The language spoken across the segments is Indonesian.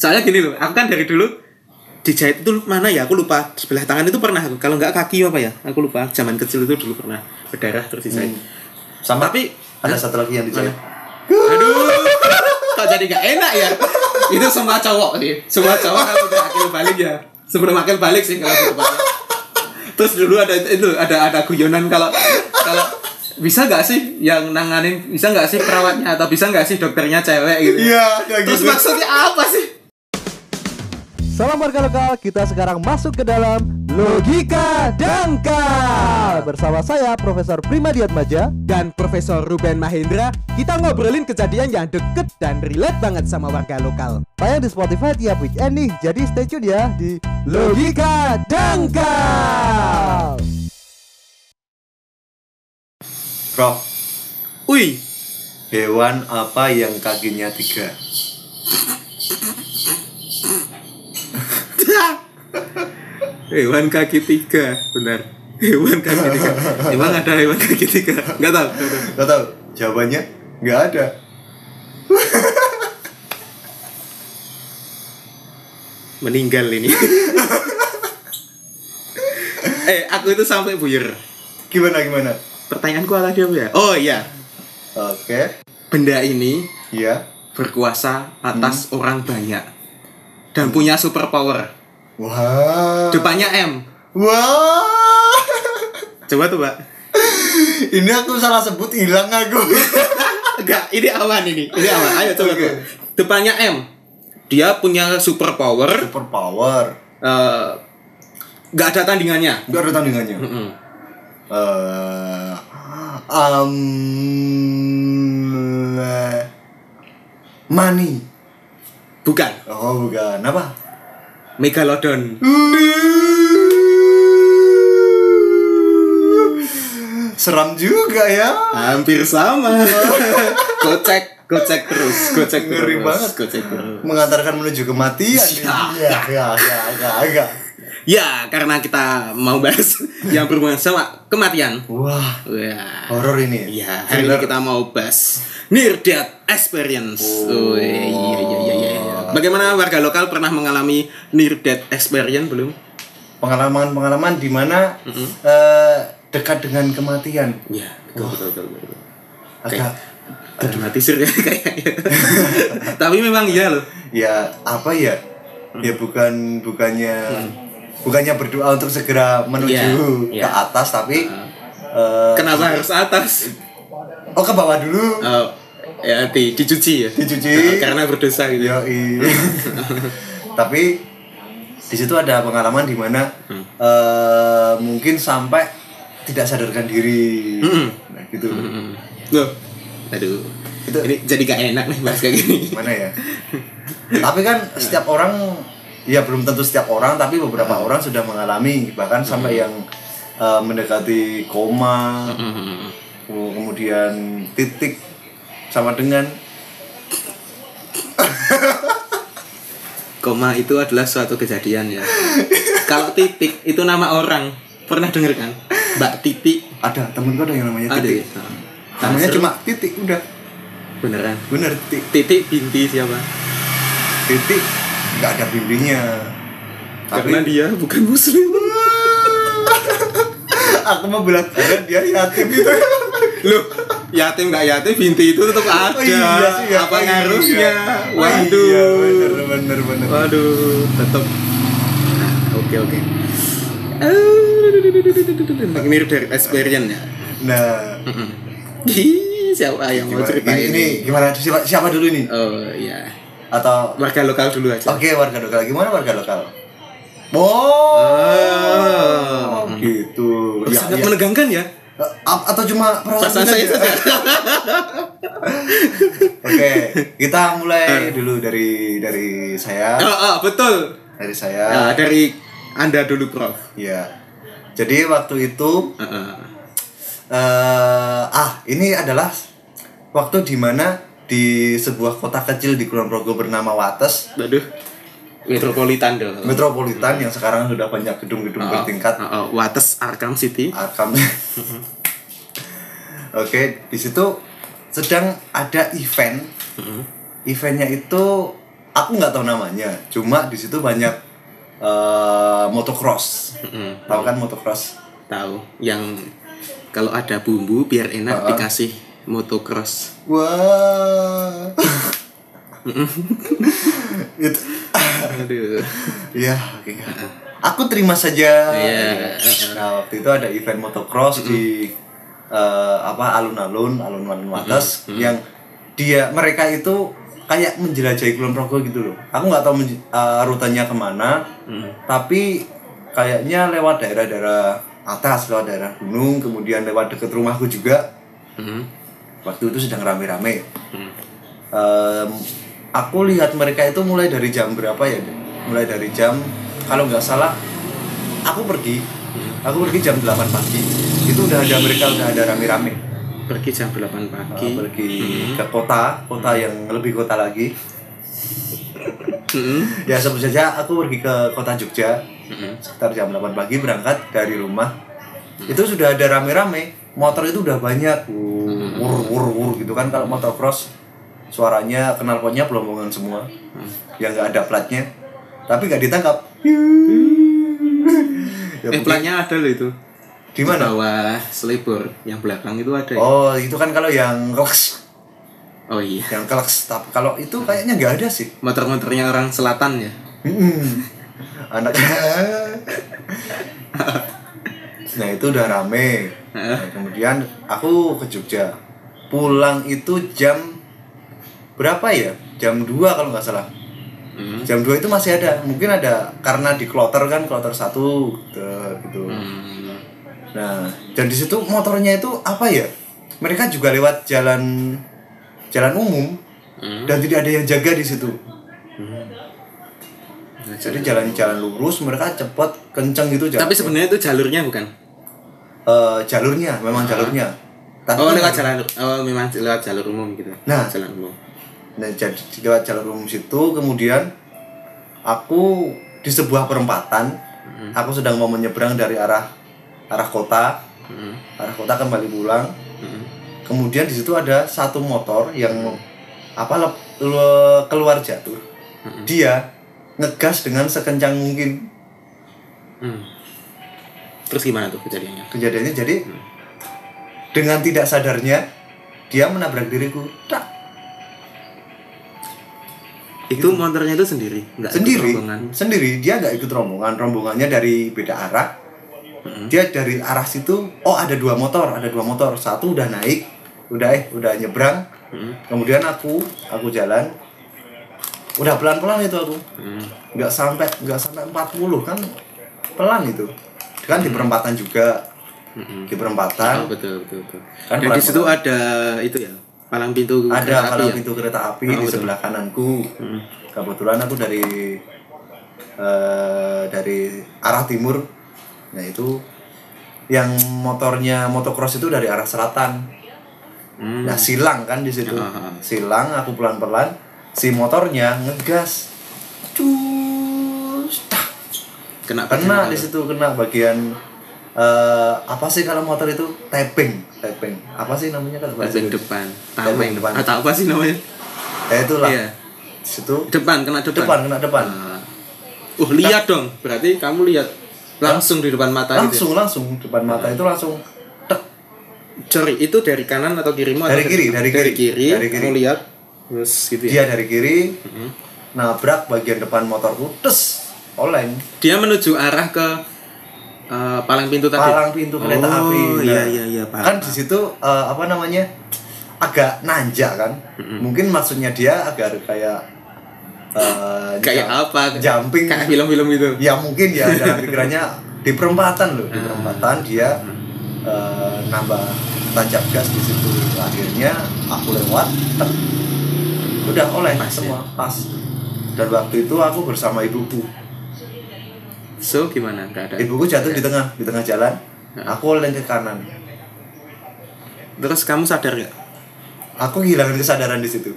Soalnya gini loh, aku kan dari dulu dijahit itu mana ya? Aku lupa. Sebelah tangan itu pernah aku. Kalau nggak kaki apa ya? Aku lupa. Zaman kecil itu dulu pernah berdarah terus dijahit. Sama Tapi ada satu lagi yang dijahit. aduh, kok jadi gak enak ya? itu semua cowok sih. Semua cowok kalau udah akil balik ya. Sebelum akil balik sih kalau tepatnya. Terus dulu ada itu ada ada guyonan kalau kalau bisa nggak sih yang nanganin bisa nggak sih perawatnya atau bisa nggak sih dokternya cewek gitu Iya, terus gitu. maksudnya apa sih Salam warga lokal, kita sekarang masuk ke dalam Logika Dangkal Bersama saya Profesor Primadiatmaja dan Profesor Ruben Mahendra kita ngobrolin kejadian yang deket dan relate banget sama warga lokal. Tayang di Spotify tiap weekend nih Jadi stay tune ya di Logika Dangkal Prof, Wih, hewan apa yang kakinya tiga? hewan kaki tiga, benar. Hewan kaki tiga. Emang ada hewan kaki tiga? Nggak tahu. Gak tau? Jawabannya nggak ada. Meninggal ini. eh, aku itu sampai buyur. Gimana gimana? Pertanyaanku apa dia ya? Oh iya, Oke, benda ini iya. berkuasa atas orang banyak dan punya superpower. Wah. Depannya M. Wah. Coba tuh, Pak. Ini aku salah sebut hilang aku. Enggak, ini aman ini. Ini aman. Ayo coba Oke. tuh. Depannya M. Dia punya superpower. Super power. eh, Nggak ada tandingannya. Gak ada tandingannya. Mm-mm. Eh, um, money. Bukan. Oh bukan apa? Megalodon. Seram juga ya. Hampir sama. gocek, gocek terus, gocek Ngeri terus. banget. Gocek terus. Mengantarkan menuju kematian. Ya. ya, ya, ya, ya, ya. Ya, karena kita mau bahas yang berhubungan sama kematian. Wah, Wah. horor ini. Iya, hari ini kita mau bahas Near Death Experience. Oh, iya, iya, iya, iya, iya. Bagaimana warga lokal pernah mengalami Near Death Experience belum? Pengalaman-pengalaman di mana eh, dekat dengan kematian. Iya, betul, betul, betul, betul. Agak Dramatisir ya kayaknya. Tapi memang iya loh. ya apa ya? Ya bukan bukannya bukannya berdoa untuk segera menuju Iya, ke iya. atas tapi eh, Kenapa harus atas? oh ke bawah dulu. Oh, ya di, dicuci ya. Dicuci. Karena berdosa gitu. Yoi. Tapi di situ ada pengalaman di mana Hmm. eh, mungkin sampai tidak sadarkan diri. Mm-mm. Nah, gitu. Hmm. Loh. Aduh. Itu- Ini jadi gak enak nih bahas kayak gini. Gimana ya? tapi kan setiap orang ya belum tentu setiap orang tapi beberapa Hmm. orang sudah mengalami bahkan sampai yang eh, mendekati koma, Hmm. kemudian titik sama dengan Koma itu adalah suatu kejadian ya. Kalau titik itu nama orang. Pernah denger kan? Mbak Titik. ada temenku ada yang namanya Ada titik. ya? Namanya Nah, cuma titik udah. beneran. Bener titik. Titik binti siapa? titik nggak ada bimbingnya tapi Karena dia bukan muslim. aku mau bilang dia yatim gitu Loh, yatim nggak yatim binti itu tetap ada. Oh iya sih, ya. Apa Oh iya. ngaruhnya? Oh Waduh. iya, bener bener bener Waduh, tetap. Oke oke. Ini dari experience ya. nah siapa yang mau gimana, cerita ini, ini gimana siapa, siapa dulu ini Oh iya, atau warga lokal dulu aja. oke warga lokal gimana warga lokal oh, Oh. gitu ya, Sangat ya. menegangkan ya. Atau cuma perasaan saya saja? oke kita mulai dulu dari dari saya Oh, oh, betul. dari saya Nah, dari anda dulu, Prof. ya jadi waktu itu Heeh. eh ah ini adalah waktu di mana di sebuah kota kecil di Kulon Progo bernama Wates Waduh. Metropolitan dong. metropolitan yang sekarang sudah banyak gedung-gedung Oh, bertingkat. oh, oh, Wates Arkham City. Arkham. Oke di situ sedang ada event. Eventnya itu aku nggak tahu namanya. Cuma di situ banyak eh, motocross. Tahu kan motocross? Tahu. Yang kalau ada bumbu biar enak Uh-uh. dikasih motocross. Wah. Itu aduh. Ya oke. Aku terima saja. Iya. nah waktu itu ada event motocross di eh, apa alun-alun alun-alun Wates yang dia mereka itu kayak menjelajahi Kulon Progo gitu loh. Aku nggak tahu eh, rutenya ke mana tapi kayaknya lewat daerah-daerah atas lewat daerah gunung kemudian lewat deket rumahku juga. Mm. waktu itu sedang rame-rame. Hmm. Em, aku lihat mereka itu mulai dari jam berapa ya mulai dari jam kalau nggak salah aku pergi. Aku pergi jam 8 pagi. Itu udah ada mereka udah ada rame-rame. Pergi jam 8 pagi. Uh, pergi ke kota kota yang lebih kota lagi. Mm-mm. ya sebut saja aku pergi ke kota Jogja. Mm-mm. sekitar jam 8 pagi berangkat dari rumah. Itu sudah ada rame-rame. Motor itu udah banyak. Wur wur wur gitu kan kalau motocross suaranya knalpotnya belombongan semua. Yang nggak ada platnya. Tapi nggak ditangkap. Ya, eh platnya ada loh itu. Di mana? Bawah selebor yang belakang itu ada ya? oh itu kan kalau yang keleks oh iya. Yang keleks tapi kalau itu kayaknya nggak ada sih. Motor-motornya orang selatan ya? Hmm. anak nah itu udah rame. Nah, kemudian aku ke Jogja. Pulang itu jam berapa ya? Jam 2 kalau nggak salah. Hmm. jam 2 itu masih ada. Mungkin ada karena di kloter kan kloter satu gitu, gitu. Hmm. nah dan di situ motornya itu apa ya? Mereka juga lewat jalan jalan umum. Hmm. dan tidak ada yang jaga di situ. Nah, jadi jalan-jalan lurus mereka cepet kenceng gitu jalan tapi sebenarnya itu jalurnya bukan? Eh, jalurnya memang jalurnya. Tapi oh lewat jalan oh memang lewat jalur umum gitu. Nah. jalan umum Nah, jadi lewat jalur umum situ kemudian aku di sebuah perempatan aku sedang mau menyeberang dari arah arah kota. Hmm. arah kota kembali pulang. Hmm. kemudian di situ ada satu motor yang apa lep- le- keluar jatuh. Dia ngegas dengan sekencang mungkin. Hmm. terus gimana tuh kejadiannya? Kejadiannya jadi dengan tidak sadarnya dia menabrak diriku. Tak itu motornya itu sendiri? Nggak ikut sendiri. rombongan? Sendiri. Dia nggak ikut rombongan. Rombongannya dari beda arah. Dia dari arah situ oh ada dua motor ada dua motor. Satu udah naik udah eh udah nyebrang. Hmm. kemudian aku aku jalan. Udah pelan pelan itu aku. Hmm. nggak sampai nggak sampai 40 kan? Pelan itu. Kan di perempatan juga. Hmm. di perempatan. Oh, betul betul betul. Kan dan di situ ada itu ya palang pintu ada kereta api palang ya? pintu kereta api Oh, di betul. sebelah kananku Hmm. kebetulan aku dari eh, dari arah timur nah itu yang motornya motocross itu dari arah selatan Hmm. nah silang kan di situ ah. silang aku pelan pelan si motornya ngegas cus tak kena kena di situ kena bagian eh, apa sih kalau motor itu tapping tapping apa sih namanya kalau bahasa Indonesia? depan. Bagian depan. atau apa sih namanya? Ya itulah. Iya. Situ. Depan kena depan. Depan kena depan. Ah. uh lihat dong. Berarti kamu lihat langsung di depan mata gitu langsung langsung. Depan mata itu langsung tek. Ya? sorry itu dari kanan atau kirimu Dari atau kiri, dari dari kiri. kiri. Dari kiri. kamu lihat terus gitu ya? Dia dari kiri Mhm. nabrak bagian depan motorku tes oleng. Dia menuju arah ke eh, palang pintu tadi. Palang pintu kereta oh, api. iya Nah, iya iya paham, kan di situ eh, apa namanya agak nanjak kan? Mungkin maksudnya dia agar kayak eh, kayak jump- apa? jumping. Kayak film-film itu ya mungkin ya dalam pikirannya di perempatan loh di perempatan dia eh, nambah tancap gas di situ. Akhirnya aku lewat udah oleh Pas ya? semua pas. Dan waktu itu aku bersama ibuku so gimana ada ibuku jatuh di tengah di tengah jalan. Aku oleng ke kanan. Terus kamu sadar nggak? Aku kehilangan kesadaran di situ.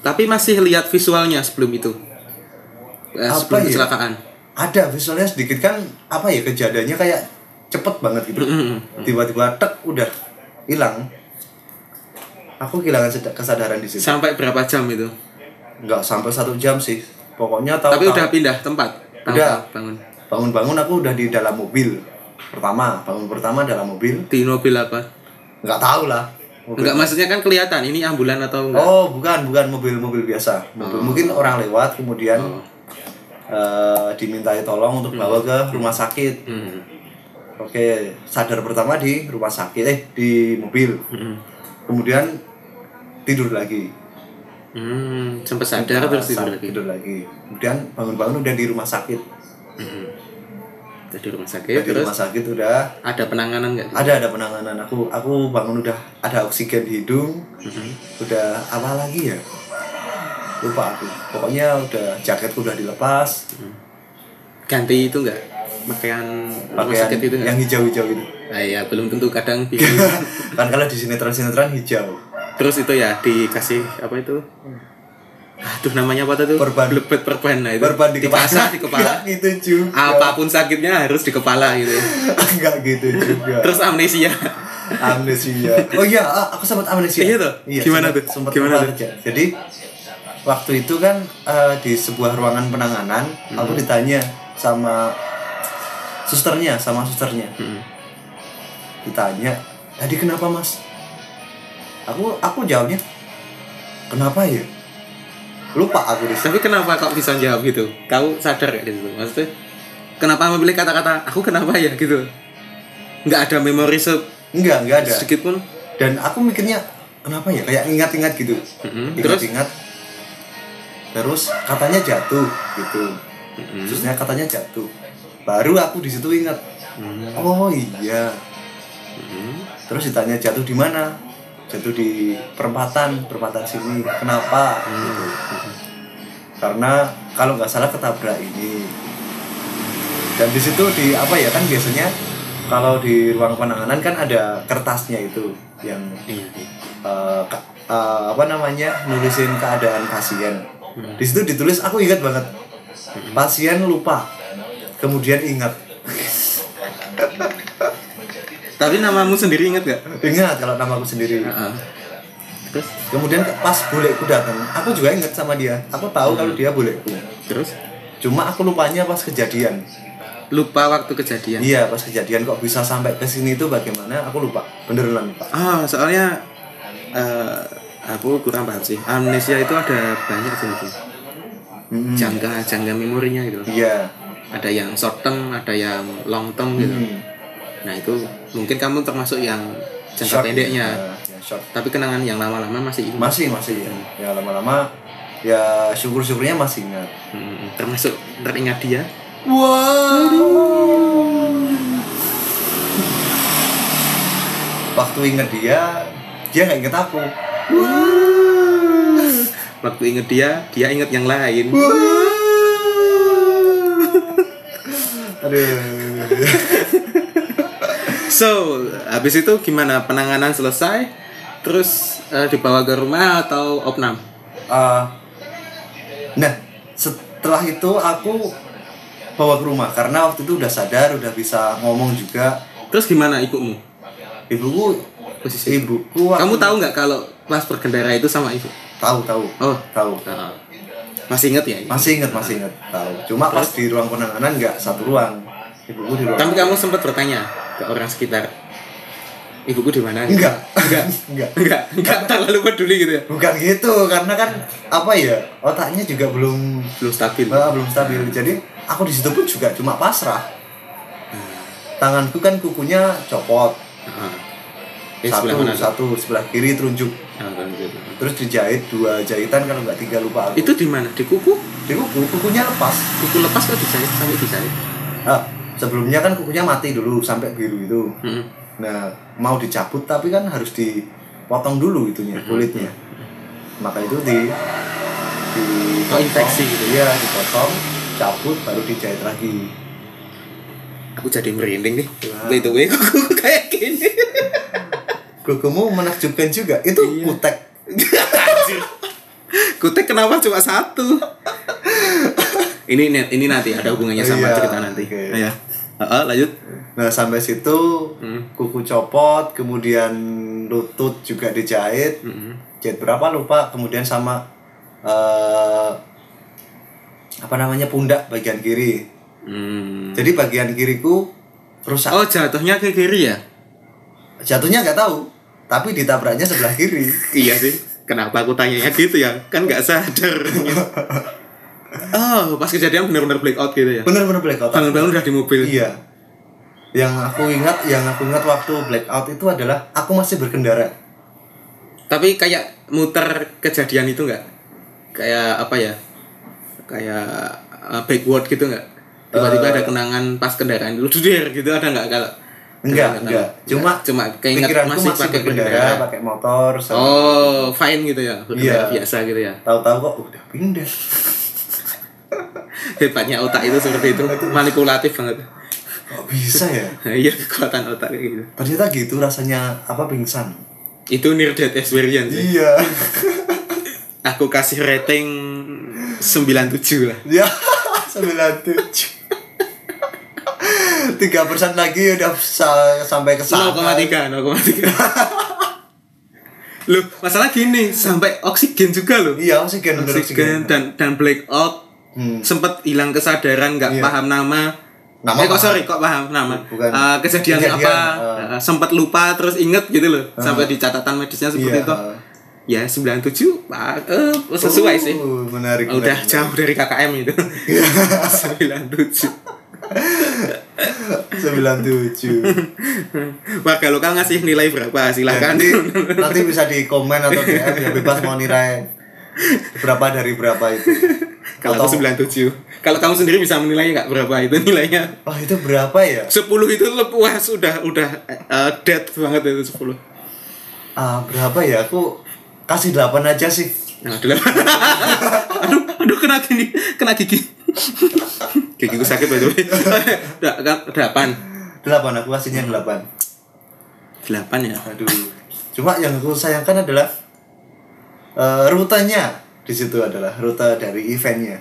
Tapi masih lihat visualnya sebelum itu? Eh, Apa sebelum ya? kecelakaan? Ada visualnya sedikit kan apa ya kejadiannya kayak cepet banget gitu. Tiba-tiba tek udah hilang. Aku kehilangan kesadaran di situ. Sampai berapa jam itu? Nggak sampai satu jam sih pokoknya tahu Tapi udah pindah tempat. Tahu Udah. tahu, bangun. bangun-bangun aku udah di dalam mobil pertama bangun pertama dalam mobil Di mobil apa? nggak tahu lah mobil. Enggak maksudnya kan kelihatan ini ambulan atau enggak? oh bukan bukan mobil-mobil biasa mobil mungkin orang lewat kemudian Oh. eh, dimintai tolong untuk bawa ke rumah sakit Hmm. oke sadar pertama di rumah sakit eh di mobil Hmm. kemudian tidur lagi Hmm, sempat sadar terus tidur lagi. tidur lagi. Kemudian bangun-bangun udah di rumah sakit. Hmm. Di rumah sakit Udah di rumah sakit udah. Ada penanganan enggak? ada ada penanganan. Aku aku bangun udah ada oksigen di hidung. Hmm. udah apa lagi ya? Lupa aku. Pokoknya udah jaketku udah dilepas. Ganti itu enggak? Pakaian rumah pakaian sakit itu yang hijau-hijau itu. Ah, iya, belum tentu kadang kan kalau di sinetron sinetron hijau Terus itu ya dikasih apa itu? Aduh namanya apa tuh? Perban. Blebet perban nah itu. berban di kepala di kepala. Gitu juga Apa pun sakitnya harus di kepala gitu. enggak gitu juga Terus amnesia. amnesia oh iya ah, aku sempat amnesia Iya tuh? Gimana sempat- tuh? sempat Gimana tuh? aja. jadi waktu itu kan eh, di sebuah ruangan penanganan aku Hmm. ditanya sama susternya sama susternya Hmm. ditanya tadi kenapa mas aku aku jawabnya kenapa ya lupa aku di Tapi kenapa kau bisa jawab gitu? Kau sadar gak di situ? Maksudnya kenapa memilih kata-kata aku kenapa ya gitu? Nggak ada memori se enggak enggak ada sedikit pun. dan aku mikirnya kenapa ya kayak ingat-ingat gitu Mm-mm. Terus? ingat-ingat terus katanya jatuh gitu Mm-mm. terusnya katanya jatuh baru aku di situ ingat Mm. oh iya Mm. terus ditanya jatuh di mana jatuh di perempatan perempatan sini. Kenapa? Gitu. Karena kalau nggak salah ketabrak ini. Dan di situ di apa ya kan biasanya kalau di ruang penanganan kan ada kertasnya itu yang ka- eh, apa namanya nulisin keadaan pasien. Di situ ditulis aku ingat banget. Pasien lupa kemudian ingat Tapi namamu sendiri inget gak? ingat kalau namaku sendiri Heeh. Terus? kemudian pas buleku datang aku juga ingat sama dia aku tahu kalau dia buleku Terus? cuma aku lupanya pas kejadian Lupa waktu kejadian. iya pas kejadian kok bisa sampai ke sini itu bagaimana aku lupa beneran lupa Ah, soalnya eh aku kurang paham sih. Amnesia itu ada banyak sih. Mm-mm. Jangka jangka memorinya gitu. iya Ada yang short term, ada yang long term gitu. Mm. Nah, itu mungkin kamu termasuk yang jangka Short. pendeknya. Ya, ya, short. Tapi kenangan yang lama-lama masih ingat. masih masih ya, ya lama-lama ya syukur-syukurnya masih ingat Hmm, termasuk teringat dia. waktu inget dia dia nggak inget aku Waktu inget dia, dia inget yang lain. aduh So, habis itu gimana? Penanganan selesai? Terus eh, dibawa ke rumah atau opnam? Uh, nah setelah itu aku bawa ke rumah karena waktu itu udah sadar udah bisa ngomong juga. Terus gimana ibumu? ibuku Posisi. ibuku Kamu tahu nggak kalau pas berkendara itu sama ibu? tahu tahu. Oh, tahu. Nah, masih inget ya? masih inget masih inget tahu. Cuma pas di ruang penanganan nggak satu ruang. Ibuku di ruang Tapi kamu sempat bertanya ke orang sekitar, ibuku di mana? enggak. Enggak, enggak. Enggak, enggak terlalu peduli gitu ya? bukan gitu karena kan apa ya otaknya juga belum Belum stabil. ah, belum stabil. Jadi aku di situ pun juga cuma pasrah. Tanganku kan kukunya copot. Nah, eh, satu sebelah mana? satu sebelah kiri terunjuk kan, gitu. terus dijahit dua jahitan kalau nggak tiga lupa aku. Itu di mana? Di kuku? di kuku. Kukunya lepas. Kuku lepas kok dijahit? Sampai dijahit? ah, sebelumnya kan kukunya mati dulu sampai biru itu Hmm. nah mau dicabut tapi kan harus dipotong dulu itunya kulitnya maka itu di di Oh, infeksi gitu. iya dipotong cabut baru dijahit lagi Aku jadi merinding nih. By the way, kuku kayak gini. kukumu menakjubkan juga itu Iya. kutek. Kutek kenapa cuma satu? Ini ini nanti ada hubungannya sama Iya, cerita nanti. oke. Ya. Heeh, lanjut. nah sampai situ Hmm. kuku copot kemudian lutut juga dijahit Mm-mm. jahit berapa lupa kemudian sama eh apa namanya pundak bagian kiri. Hmm. Jadi bagian kiriku rusak. Oh jatuhnya ke kiri ya? Jatuhnya nggak tahu, tapi ditabraknya sebelah kiri. Iya sih. Kenapa aku tanyanya gitu ya? Kan nggak sadar. oh, pas kejadian benar-benar blackout gitu ya? Bener-bener blackout. Bangun-bangun udah di mobil. Iya. Yang aku ingat, yang aku ingat waktu blackout itu adalah aku masih berkendara. Tapi kayak muter kejadian itu nggak? Kayak apa ya? Kayak uh, backward gitu nggak? Tiba-tiba Eh. ada kenangan pas kendaraan lu gitu ada nggak kalau? Enggak, enggak. Cuma cuma keinget pikiranku masih pakai berkendara, kendaraan. pakai motor. sama- Oh, fine gitu ya. Berkendara Iya. biasa gitu ya. Tahu-tahu kok udah pindah. Hebatnya otak itu seperti itu, manipulatif banget. Kok bisa ya? Iya, kekuatan otak kayak gitu. Ternyata gitu rasanya apa pingsan. Itu near death experience. sih. Iya. Aku kasih rating 97 lah. Ya, 97. Tiga persen lagi udah sa- sampai ke sana. 0,3, 0,3. Loh, masalah gini, sampai oksigen juga loh. Iya, oksigen bener Oksigen dan dan blackout. Hmm. Sempet hilang kesadaran, nggak Iya. paham nama. Nama eh kok paham. sorry, kok paham nama? Bukan. Eh, kejadian, Kejadian, apa? eh. Eh, sempet lupa terus inget gitu loh. Sampai di catatan medisnya seperti Iya. itu. Ya 97 Pak, eh, sesuai sih. Uh, menarik. Udah menarik, jauh dari KKM itu. 97. 97. Warga lokal ngasih nilai berapa? Silakan. Nanti, nanti bisa di komen atau DM ya bebas mau nilai berapa dari berapa itu. Kalau Atau- aku 97. Kalau kamu sendiri bisa menilai nggak berapa itu nilainya? Oh, itu berapa ya? 10 itu lepuas sudah udah uh, dead banget itu 10. Ah, berapa ya? Aku kasih 8 aja sih. Nah, dulu. aduh, aduh kena gini, kena gigi. Sakit the way. Da- kan, Delapan. 8 aku kasihnya 8. Delapan ya. Aduh. Cuma yang aku sayangkan adalah eh, rutenya di situ adalah rute dari eventnya.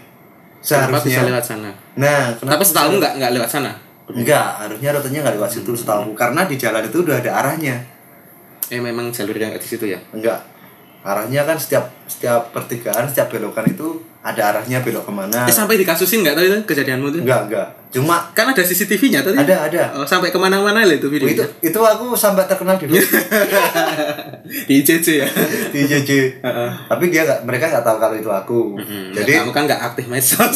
Kenapa bisa Seharusnya. lewat sana? Nah, kenapa Tapi setahu nggak nggak lewat sana. Enggak, harusnya rutenya nggak lewat situ setahu karena di jalan itu udah ada arahnya. Eh memang jalurnya nggak di situ ya. Enggak. Arahnya kan setiap setiap pertigaan, setiap belokan itu ada arahnya belok ke mana. Eh sampai dikasusin nggak tadi itu kejadianmu itu? Enggak, enggak. Cuma Kan ada CCTV-nya tadi. ada ada. Oh, sampai ke mana-mana lah itu Oh, itu videonya. itu aku sampai terkenal di di ICC ya. di JJ. Tapi dia nggak mereka nggak tahu kalau itu aku. Jadi Jadi kamu kan nggak aktif medsos.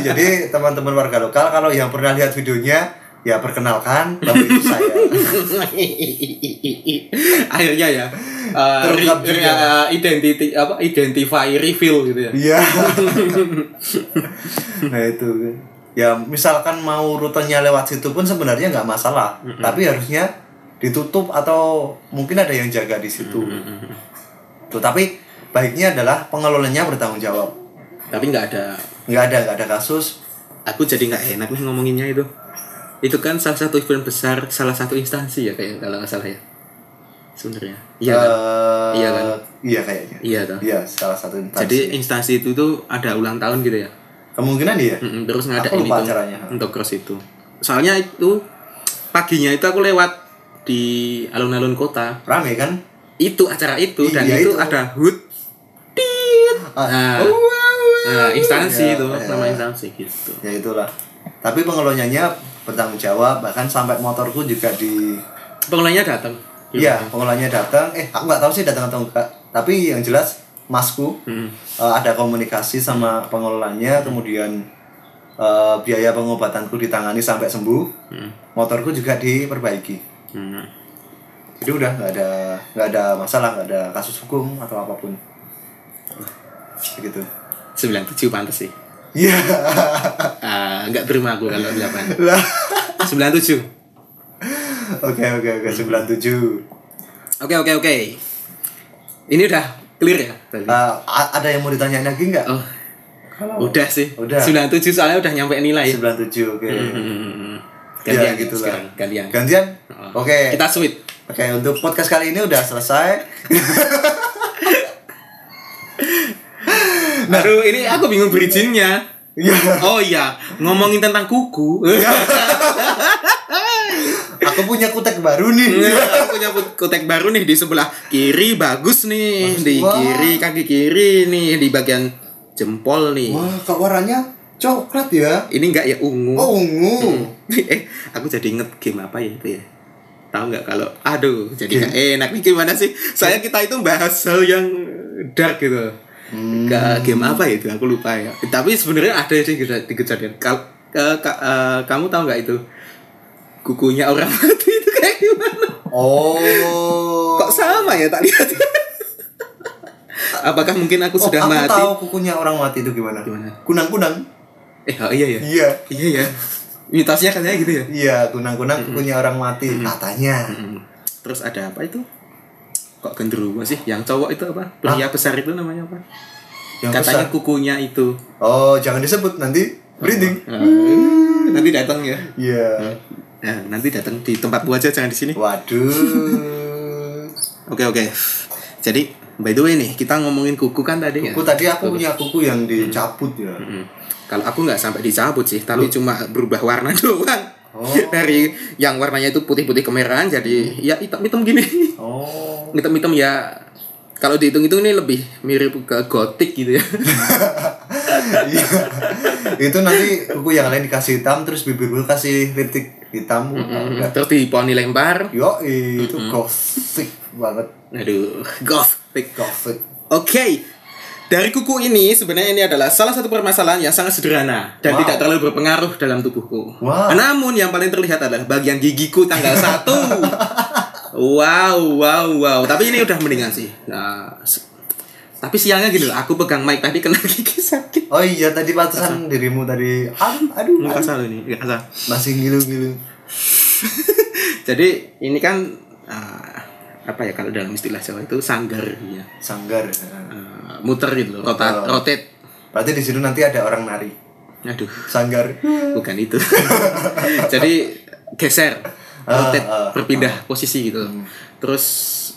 Jadi teman-teman warga lokal kalau yang pernah lihat videonya ya perkenalkan bahwa itu saya. Akhirnya ya. Uh, Terungkap re- juga. uh, identity apa identify reveal gitu ya. Iya. nah itu ya misalkan mau rutenya lewat situ pun sebenarnya nggak masalah. Tapi harusnya ditutup atau mungkin ada yang jaga di situ. Tuh, tapi baiknya adalah pengelolanya bertanggung jawab. Tapi nggak ada. Nggak ada nggak ada kasus. Aku jadi nggak enak nih ngomonginnya itu. Itu kan salah satu event besar, salah satu instansi ya kayak kalau nggak salah ya. Sebenarnya. Iya kan? Eh, Iya kan? Iya kayaknya. Iya toh. Iya, salah satu instansi. Jadi instansi itu tuh ada ulang tahun gitu ya. kemungkinan iya. Mm-mm, terus ngadain itu acaranya. untuk cross itu. Soalnya itu paginya itu aku lewat di alun-alun kota. Rame kan? Itu acara itu dan Iya, itu, itu. ada hood. Tit. Nah, Oh, wow, wow. nah, instansi Ya, itu ya. nama instansi gitu. Ya itulah. Tapi pengelolanya bertanggung jawab, bahkan sampai motorku juga di Pengelolanya datang. Iya, pengelolanya datang. Eh, aku nggak tahu sih datang atau enggak. Tapi yang jelas masku Hmm. eh, ada komunikasi sama pengelolanya, kemudian eh, biaya pengobatanku ditangani sampai sembuh. Hmm. Motorku juga diperbaiki. Hmm. Jadi udah nggak ada nggak ada masalah, nggak ada kasus hukum atau apa pun. Begitu. 97 pantas sih. Iya. Ah, nggak terima aku kalau 8. Lah. 97. Oke oke oke 97. Oke oke oke. Ini udah clear ya tadi. Eh, a- ada yang mau ditanyain lagi nggak? Oh, udah sih. Udah. 97 soalnya udah nyampe nilai. 97 oke. Hmm. Ya Gantian gitu lah. sekarang, gantian. Gantian? Oh. Oke. Kita sweet. Oke, untuk podcast kali ini udah selesai. Aduh, ini aku bingung bridging-nya. Iya. Oh iya, ngomongin tentang kuku. Aku aku punya kutek baru nih. Nah, aku punya kutek baru nih di sebelah kiri bagus nih. Di Wah. kiri kaki kiri nih di bagian jempol nih. Wah kok warnanya coklat ya? Ini enggak ya ungu. Oh ungu. Eh aku jadi inget game apa ya itu ya? Tahu nggak kalau aduh jadi nggak enak nih gimana sih? Saya kita itu bahas hal yang dark gitu Hmm. ke game apa ya itu? Aku lupa ya. Tapi sebenarnya ada sih di di kejadian. Kal- ke- eh, kamu tahu nggak itu? Kukunya orang mati itu kayak gimana? Oh. Kok sama ya tak lihat? Apakah mungkin aku Oh, sudah aku mati? tahu kukunya orang mati itu gimana. Gimana? kunang-kunang. Eh oh, iya ya iya. Iya ya mitosnya katanya gitu ya? Iya kunang-kunang kukunya orang mati katanya. Mm. Terus ada apa itu? Kok genderuwo sih? Yang cowok itu apa? Pria besar itu namanya apa? yang Katanya besar kukunya itu. oh jangan disebut nanti breeding Eh, nanti datang ya. iya Nah, nanti datang di tempat aja jangan di sini. waduh Oke oke. Jadi by the way nih kita ngomongin kuku kan tadi ya. kuku tadi aku punya kuku yang dicabut ya Mm. Kalau aku nggak sampai dicabut sih, tapi cuma berubah warna doang. Oh. Dari yang warnanya itu putih-putih kemerahan jadi ya hitam-hitam gini. oh Hitam-hitam ya kalau dihitung-hitung ini lebih mirip ke gotik gitu ya. Iya. itu nanti kuku yang lain dikasih hitam terus bibirku kasih lipstick hitam udah Terus di poni lempar. yo itu gothic banget Aduh, gothic. gothic Oke. Dari kuku ini sebenarnya ini adalah salah satu permasalahan yang sangat sederhana dan Wow. tidak terlalu berpengaruh dalam tubuhku. Wow. Namun yang paling terlihat adalah bagian gigiku tanggal 1. wow, wow, wow. Tapi ini udah mendingan sih. Nah, tapi siangnya gini loh, aku pegang mic tadi kena gigi sakit. oh iya tadi pantesan dirimu tadi aduh aduh, Nggak aduh. salah ini, nggak salah. masih ngilu-ngilu Jadi ini kan apa ya kalau dalam istilah Jawa itu sanggar ya. sanggar Ah, muter gitu loh, rotate, Oh. rotate. berarti di situ nanti ada orang nari Aduh. sanggar bukan itu jadi geser rotate Ah, ah, berpindah posisi gitu terus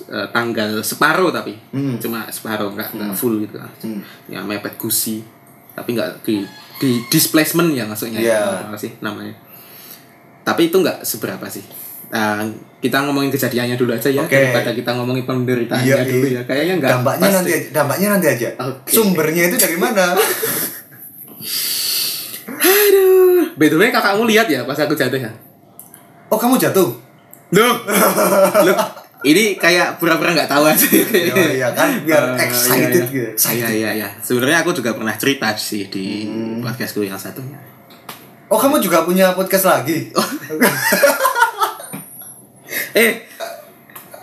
eh, tanggal separuh tapi Hmm. cuma separuh nggak nggak full gitu Hmm. ya mepet gusi tapi nggak di di displacement ya maksudnya Iya. apa sih namanya tapi itu nggak seberapa sih Nah, kita ngomongin kejadiannya dulu aja ya Oke. daripada kita ngomongin penderitaannya Iya, dulu iya. ya kayaknya nggak dampaknya pas nanti dampaknya nanti aja Oke. sumbernya itu dari mana aduh by the way kakakmu lihat ya pas aku jatuh ya oh kamu jatuh Loh, loh, ini kayak pura-pura nggak tahu aja. Oh, iya kan, biar Eh, excited iya, gitu. iya. Iya iya iya. Sebenarnya aku juga pernah cerita sih di podcastku yang satunya. oh kamu juga punya podcast lagi Eh,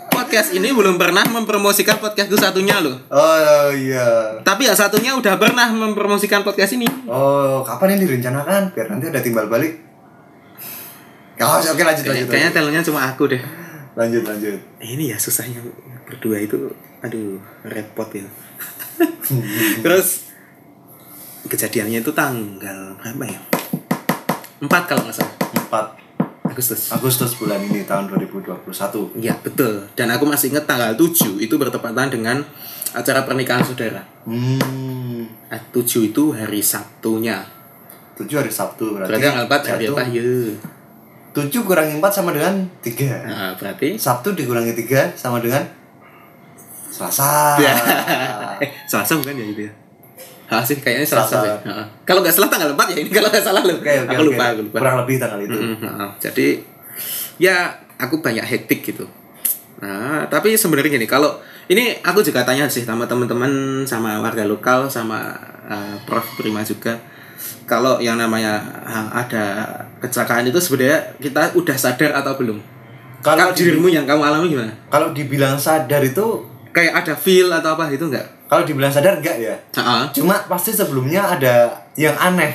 podcast ini belum pernah mempromosikan podcastku satunya loh. oh iya. Tapi yang satunya udah pernah mempromosikan podcast ini. oh kapan yang direncanakan? Biar nanti ada timbal balik. Oh, oke lanjut lanjut, Kayaknya talentnya cuma aku deh. lanjut lanjut. Ini ya susahnya berdua itu aduh repot ya. Terus kejadiannya itu tanggal berapa ya? Empat kalau nggak salah. 4 Agustus. Agustus bulan ini tahun 2021 Iya betul. Dan aku masih ingat tanggal 7 itu bertepatan dengan acara pernikahan saudara. Hmm. Ah, 7 itu hari Sabtunya. 7 hari Sabtu berarti. Berarti tanggal 4 hari apa? Ya 7 kurangi 4 sama dengan 3 nah, berarti Sabtu dikurangi 3 sama dengan Selasa. Selasa bukan ya itu ya Ah sih kayaknya Selasa, Selasa. Heeh. Kalau nggak salah tanggal 4 ya ini kalau nggak salah loh. Oke, oke, aku lupa, aku lupa. Kurang lebih tanggal itu. Mm, heeh. Jadi ya aku banyak hektik gitu. Nah, tapi sebenarnya gini, kalau ini aku juga tanya sih sama teman-teman sama warga lokal sama eh, Prof Prima juga. Kalau yang namanya eh, ada kecelakaan itu sebenarnya kita udah sadar atau belum? Kalau Kalau di- dirimu yang kamu alami gimana? Kalau dibilang sadar itu Kayak ada feel atau apa itu enggak? Kalau dibilang sadar enggak ya? Heeh. Cuma pasti sebelumnya ada yang aneh.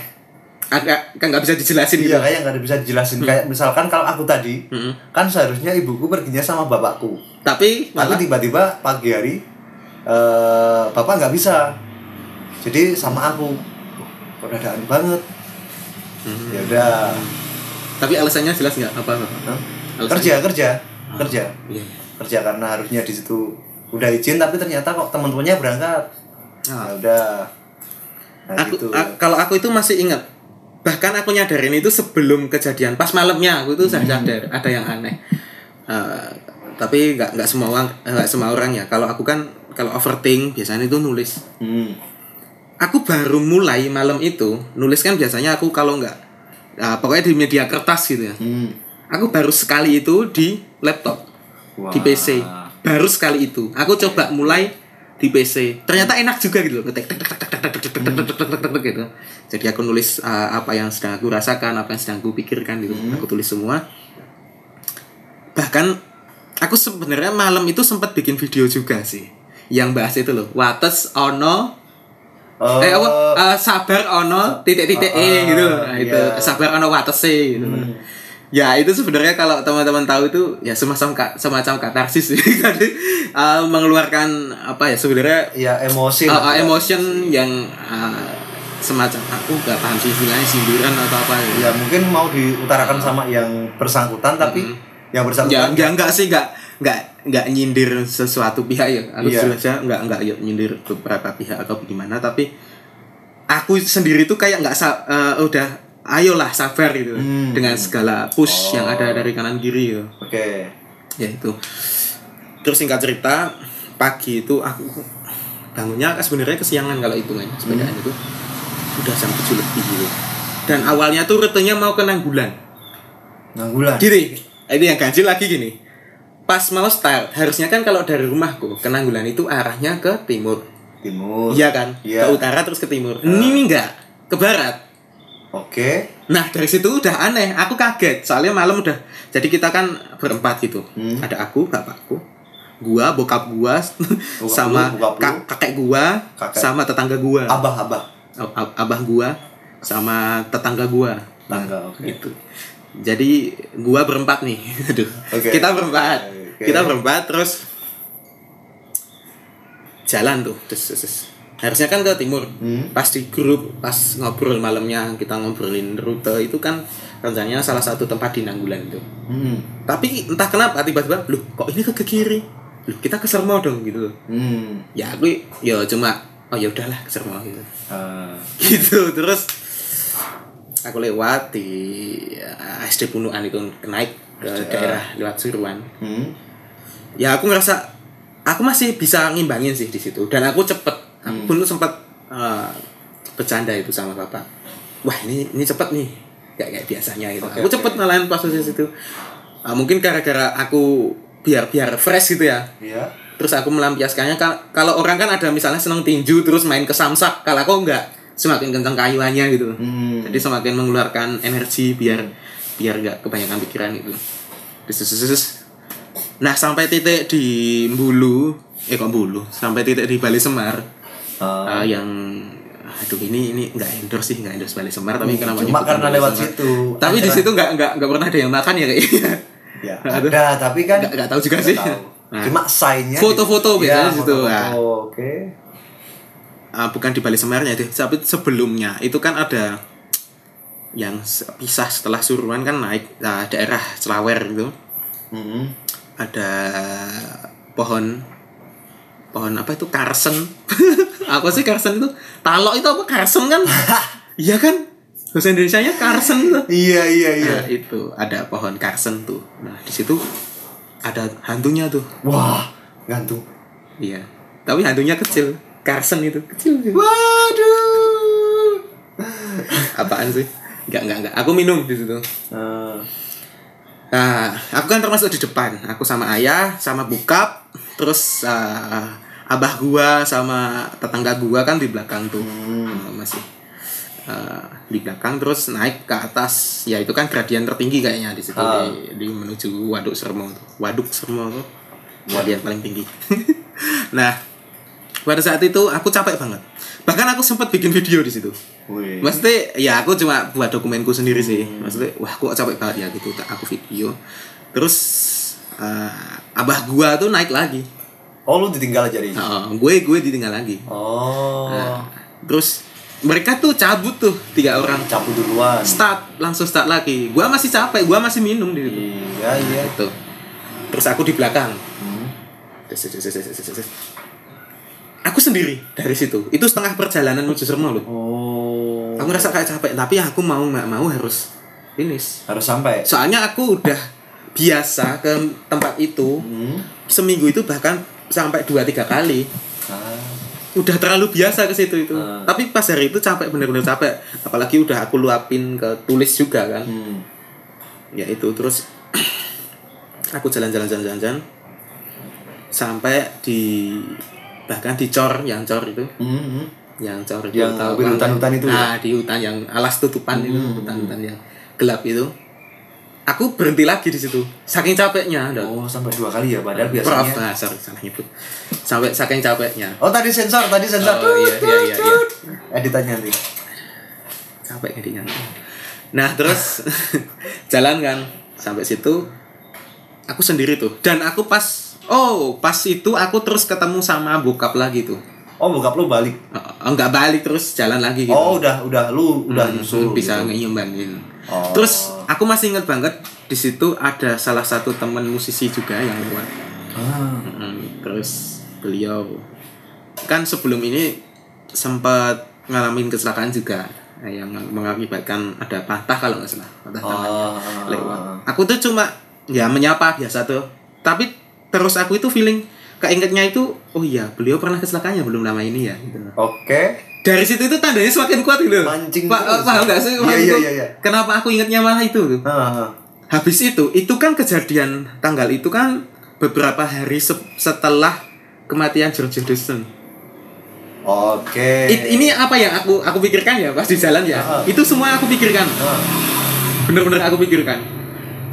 Agak kan nggak bisa dijelasin gitu. Iya, kayak nggak ada bisa dijelasin. Kayak misalkan kalau aku tadi, Mm-mm. kan seharusnya ibuku perginya sama bapakku. Tapi Tapi tiba-tiba pagi hari eh bapak nggak bisa. Jadi sama aku. Kok dadaan banget. Mhm. Ya udah. tapi alasannya jelas nggak apa apa? Alasannya? Kerja, kerja. Kerja. Iya. Kerja karena harusnya di situ udah izin tapi ternyata kok teman-temannya berangkat. Ah. Ya udah. Nah, aku gitu. a- kalau aku itu masih ingat bahkan aku nyadarin itu sebelum kejadian pas malamnya aku itu sudah sadar ada yang aneh Eh, tapi nggak nggak semua orang nggak semua orang ya kalau aku kan kalau overthink biasanya itu nulis Hmm. aku baru mulai malam itu nulis kan biasanya aku kalau nggak ah, pokoknya di media kertas gitu ya Hmm. aku baru sekali itu di laptop di Wah. PC baru sekali itu aku coba mulai di PC ternyata enak juga gitu ngetik gitu jadi aku nulis uh, apa yang sedang aku rasakan apa yang sedang aku pikirkan gitu hmm. aku tulis semua bahkan aku sebenarnya malam itu sempat bikin video juga sih yang bahas itu loh wates ono eh apa? Uh, sabar ono titik-titik uh, uh, e gitu. Nah, itu yeah. sabar ono watese gitu. Hmm ya itu sebenarnya kalau teman-teman tahu itu ya semacam ka- semacam katarsis sih Jadi, eh, mengeluarkan apa ya sebenarnya ya emosi uh, uh, emotion yang uh, semacam aku nggak paham sih istilahnya sindiran atau apa gitu. ya mungkin mau diutarakan sama yang bersangkutan tapi yang Ya, bersangkutan enggak enggak sih enggak enggak enggak nyindir sesuatu pihak ya. Aku Iya. jujur aja enggak enggak ya nyindir beberapa pihak atau gimana tapi aku sendiri tuh kayak enggak sa- eh, udah ayolah sabar gitu Hmm. dengan segala push yang ada dari kanan kiri gitu. oke Ya itu. Terus singkat cerita pagi itu aku bangunnya sebenarnya kesiangan kalau hitungannya sepedaan itu udah jam 7 lebih gitu. Dan awalnya tuh rutenya mau ke Nanggulan. nganggulan Gini, ini yang ganjil lagi gini. Pas mau start, harusnya kan kalau dari rumahku ke Nanggulan itu arahnya ke timur. timur Iya kan? Iya. Ke utara terus ke timur. Ini nih enggak, ke barat. Oke Nah, dari situ udah aneh. Aku kaget. Soalnya malam udah. Jadi kita kan berempat gitu. Hmm. Ada aku, bapakku, gua, bokap gua, sama lu, bokap lu. kak- kakek gua, Kakek. sama tetangga gua. abah abah Ab- ab- abah gua sama tetangga gua. Tangga, oke. Gitu. Jadi gua berempat nih. Aduh. Oke. Kita berempat. Oke. Kita berempat terus jalan tuh. Terus, terus, terus. Harusnya kan ke timur. Hmm. Pas di grup, pas ngobrol malamnya kita ngobrolin rute itu kan rencananya salah satu tempat di Nanggulan itu. hmm. Tapi entah kenapa tiba-tiba, loh kok ini ke kiri? Loh kita ke Sermo dong gitu. Hmm. Ya aku ya cuma oh ya udahlah ke Sermo gitu Ah. gitu terus aku lewat di eh, SD Punuan itu naik ke daerah lewat Suruan Hmm. ya aku ngerasa aku masih bisa ngimbangin sih di situ dan aku cepet aku pun sempat eh, bercanda itu sama bapak wah ini ini cepet nih. Kayak kayak biasanya gitu. Oke, aku oke. cepet ngalahin posisi itu Eh, mungkin gara-gara aku biar biar fresh gitu ya. Iya. terus aku melampiaskannya. Kal- kalau orang kan ada misalnya seneng tinju terus main ke samsak. Kalau aku enggak. Semakin kencang kayuannya gitu. Hmm. jadi semakin mengeluarkan energi biar biar nggak kebanyakan pikiran gitu. Terus. nah sampai titik di Bulu. Eh kok Bulu? Sampai titik di Bali Semar Ah. eh, yang aduh ini ini nggak endorse sih nggak endorse Bali Semar tapi kenapa Cuma karena lewat Semar? situ. tapi di situ nggak nggak nggak pernah ada yang makan ya kayaknya Ya, ada tapi kan Nggak- nggak tahu juga nggak sih. tahu. Nah. Cuma sign-nya Foto-foto biasanya Ya, situ, nah. Oke. Ah, bukan di Bali Semarnya deh, tapi sebelumnya itu kan ada yang pisah setelah Suruhan kan naik nah, daerah Celawer itu Hmm. ada pohon pohon apa itu karsen apa sih karsen itu? Talok itu apa? Karsen kan? Iya kan? Bahasa Indonesia nya karsen tuh Iya iya iya. nah, itu. Ada pohon karsen tuh. Nah di situ ada hantunya tuh. Wah, gantung. iya. Tapi hantunya kecil. Karsen itu. Kecil Waduh. apaan sih? Enggak, enggak, enggak. Aku minum di situ. Eh, Nah, aku kan termasuk di depan. Aku sama ayah, sama bokap, terus uh, abah gua sama tetangga gua kan di belakang tuh. Uh, masih uh, di belakang terus naik ke atas. Ya itu kan gradien tertinggi kayaknya di situ Ah. di, di menuju Waduk Sermo tuh. Waduk Sermo tuh. Gradien paling tinggi. nah, pada saat itu aku capek banget. Bahkan aku sempat bikin video di situ. wih. Maksudnya ya aku cuma buat dokumenku sendiri sih. Maksudnya wah aku kok capek banget ya gitu. Tak aku video. Terus eh, abah gua tuh naik lagi. Oh, lu ditinggal jadi. Nah, gue gue ditinggal lagi. Oh. Nah, terus mereka tuh cabut tuh tiga orang. cabut duluan. Start langsung start lagi. Gua masih capek. Gua masih minum di situ. Iya, iya. Gitu. Terus aku di belakang. Hmm. Aku sendiri dari situ. Itu setengah perjalanan menuju Sermo loh. Oh. Aku aku ngerasa kayak capek tapi aku mau nggak mau harus finish harus sampai soalnya aku udah biasa ke tempat itu hmm. seminggu itu bahkan sampai dua tiga kali Ah, udah terlalu biasa ke situ itu Hmm. tapi pas hari itu capek bener-bener capek apalagi udah aku luapin ke tulis juga kan hmm. ya itu terus aku jalan-jalan jalan-jalan sampai di bahkan di cor yang cor itu Hmm, yang cor itu Yang tahu kan? hutan-hutan itu ya? nah di hutan yang alas tutupan itu Hmm. hutan-hutan yang gelap itu aku berhenti lagi di situ saking capeknya. Oh, sampai dua kali ya padahal Prof, biasanya. nah, sorry salah nyebut sampai saking capeknya Oh, tadi sensor, tadi sensor. Oh, iya, iya, iya, iya. Editannya nanti. capek ngedinya nah terus jalan kan sampai situ aku sendiri tuh dan aku pas oh pas itu aku terus ketemu sama bokap lagi tuh Oh, bokap lu balik. oh, enggak balik terus jalan lagi gitu Oh, udah udah lu udah Hmm, nyusul. bisa gitu. ngeimbangin Oh. terus aku masih inget banget di situ ada salah satu teman musisi juga yang lewat Ah. Mm, terus beliau kan sebelum ini sempat ngalamin kecelakaan juga eh, yang mengakibatkan ada patah kalau nggak salah patah tangannya Ah. lewat aku tuh cuma ya menyapa biasa tuh tapi terus aku itu feeling keingetnya itu oh iya beliau pernah kecelakaan ya belum lama ini ya gitu. Oke. Dari situ itu tandanya semakin kuat gitu Mancing Pak, terus. paham nggak sih Iya, iya, iya, iya. kenapa aku ingetnya malah itu tuh ah. Habis itu, itu kan kejadian tanggal itu kan beberapa hari se- setelah kematian George Harrison. Oke. It- ini apa yang aku aku pikirkan ya pas di jalan ya. Ah. Itu semua aku pikirkan. Bener-bener aku pikirkan.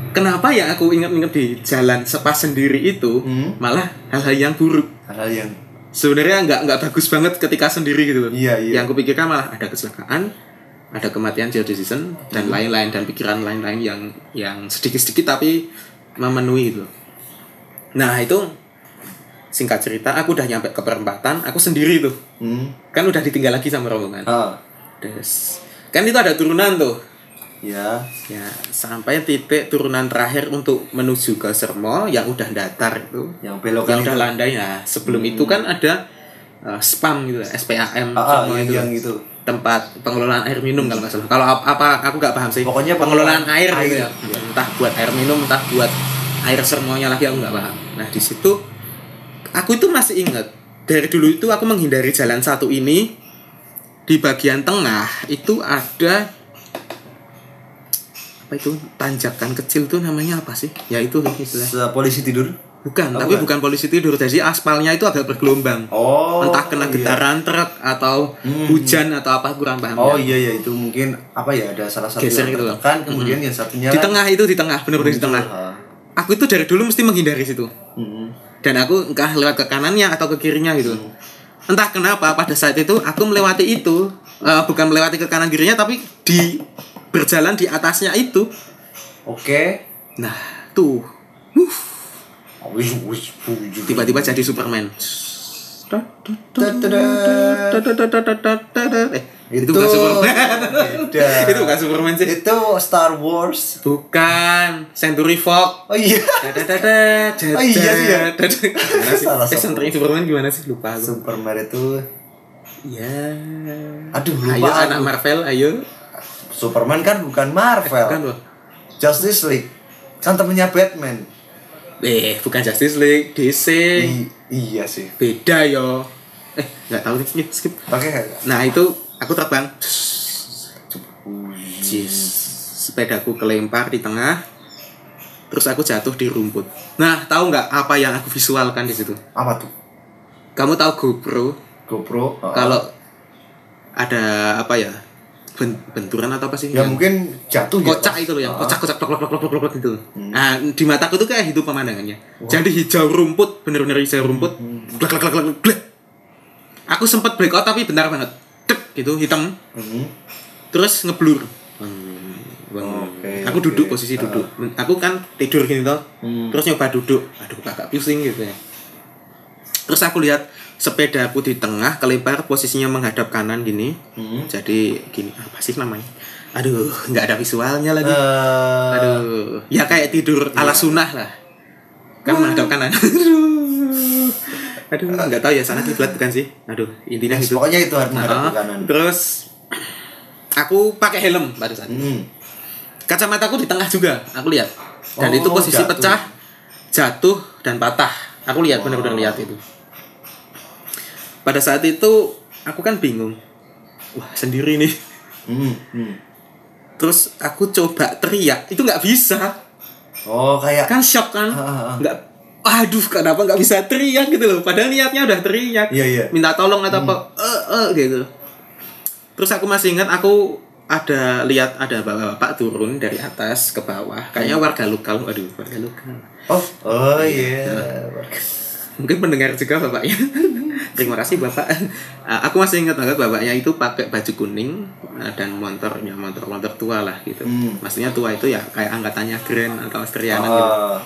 Kenapa yang aku ingat-ingat di jalan sepas sendiri itu Hmm. malah hal-hal yang buruk. Hal yang Sebenarnya nggak nggak bagus banget ketika sendiri gitu loh. Iya, iya. Yang aku pikirkan malah ada kecelakaan, ada kematian George Harrison dan Hmm. lain-lain dan pikiran lain-lain yang yang sedikit-sedikit tapi memenuhi gitu. Nah itu singkat cerita aku udah nyampe ke perempatan, aku sendiri tuh hmm. kan udah ditinggal lagi sama rombongan. Ah. Terus kan itu ada turunan tuh Ya. ya sampai titik turunan terakhir untuk menuju ke Sermo yang udah datar itu. Yang belokan yang udah itu. landai nah sebelum itu kan ada uh, spam gitu SPAM Ah, ah, yang, itu. yang itu. tempat pengelolaan air minum kalau nggak salah. Kalau ap- apa aku nggak paham sih. Pokoknya pengelolaan pengelolaan air, air, gitu ya entah buat air minum entah buat air sermonya lagi aku nggak paham. Nah di situ aku itu masih ingat. Dari dulu itu aku menghindari jalan satu ini. Di bagian tengah itu ada apa itu tanjakan kecil tuh namanya apa sih ya itu istilah Polisi tidur. bukan Oh, tapi bukan. bukan polisi tidur jadi aspalnya itu agak bergelombang Oh. entah kena iya. getaran truk atau Hmm. hujan atau apa kurang paham Oh ya. iya iya itu mungkin apa ya ada salah satu Geser yang gitu tertekan kemudian yang satunya di tengah itu di tengah bener-bener di tengah Ah. aku itu dari dulu mesti menghindari situ Hmm. dan aku entah lewat ke kanannya atau ke kirinya gitu entah kenapa pada saat itu aku melewati itu eh, bukan melewati ke kanan kirinya tapi di berjalan di atasnya itu Oke. nah tuh tiba-tiba jadi Superman eh itu, Itu bukan Superman beda. itu bukan Superman sih Itu Star Wars. bukan Century Fox Oh iya. Dadadada, Oh iya sih ya. dadada. Salah Eh. Century Superman gimana sih? Lupa. Superman itu Ya. Aduh, lupa Ayo aku. anak Marvel, ayo. Superman kan bukan Marvel. Bukan loh. Justice League. Kan temennya Batman. Eh, bukan Justice League, DC. I- iya sih. Beda yo. Eh, nggak tahu nih, skip, skip. Oke. Nah, itu aku terbang. Jis. Sepedaku kelempar di tengah. Terus aku jatuh di rumput. Nah, tahu nggak apa yang aku visualkan di situ? Apa tuh? Kamu tahu GoPro? GoPro. Oh. Kalau ada apa ya? Ben- benturan atau apa sih? ya Yang- mungkin jatuh ya. kocak itu loh yang kocak kocak plok plok plok plok plok gitu. Nah di mataku tuh kayak itu pemandangannya. Jadi hijau rumput bener-bener hijau rumput. Glek glek glek glek glek. Aku sempat break out tapi benar banget. Tek gitu hitam. Hmm. Terus ngeblur. Hmm. Oke, aku duduk posisi duduk. Aku kan tidur gini toh. Hmm. Terus nyoba duduk. Aduh agak pusing gitu ya. Terus aku lihat sepeda aku di tengah kelempar posisinya menghadap kanan gini. Hmm. Jadi gini apa sih namanya? Aduh, nggak ada visualnya lagi. Eh, Aduh, ya kayak tidur ala sunah lah. Kan menghadap kanan. Aduh, nggak tahu ya sana kiblat bukan sih? Aduh, intinya gitu. pokoknya itu harus menghadap Nah, kanan. Terus aku pakai helm itu. Hmm. Kacamataku di tengah juga, aku lihat. Dan Oh, itu posisi jatuh. pecah, jatuh dan patah. Aku lihat benar-benar lihat itu. Pada saat itu aku kan bingung. Wah, sendiri nih. Hmm. hmm. Terus aku coba teriak, itu nggak bisa. Oh, kayak Kan shock kan? Ah, ah, ah. Nggak Aduh, kenapa nggak bisa teriak gitu loh? Padahal niatnya udah teriak. Iya, iya. Minta tolong atau apa? Eh, eh, gitu. Terus aku masih ingat aku ada lihat ada bapak-bapak turun dari atas ke bawah. Kayaknya warga lokal. Aduh, warga lokal. Oh, oh iya. Mungkin pendengar juga bapaknya. Terima kasih bapak. Ah, aku masih ingat banget bapaknya itu pakai baju kuning ah, dan motornya motor-motor tua lah gitu. Hmm. Maksudnya tua itu ya kayak angkatannya Grand atau Austriana gitu. Oh,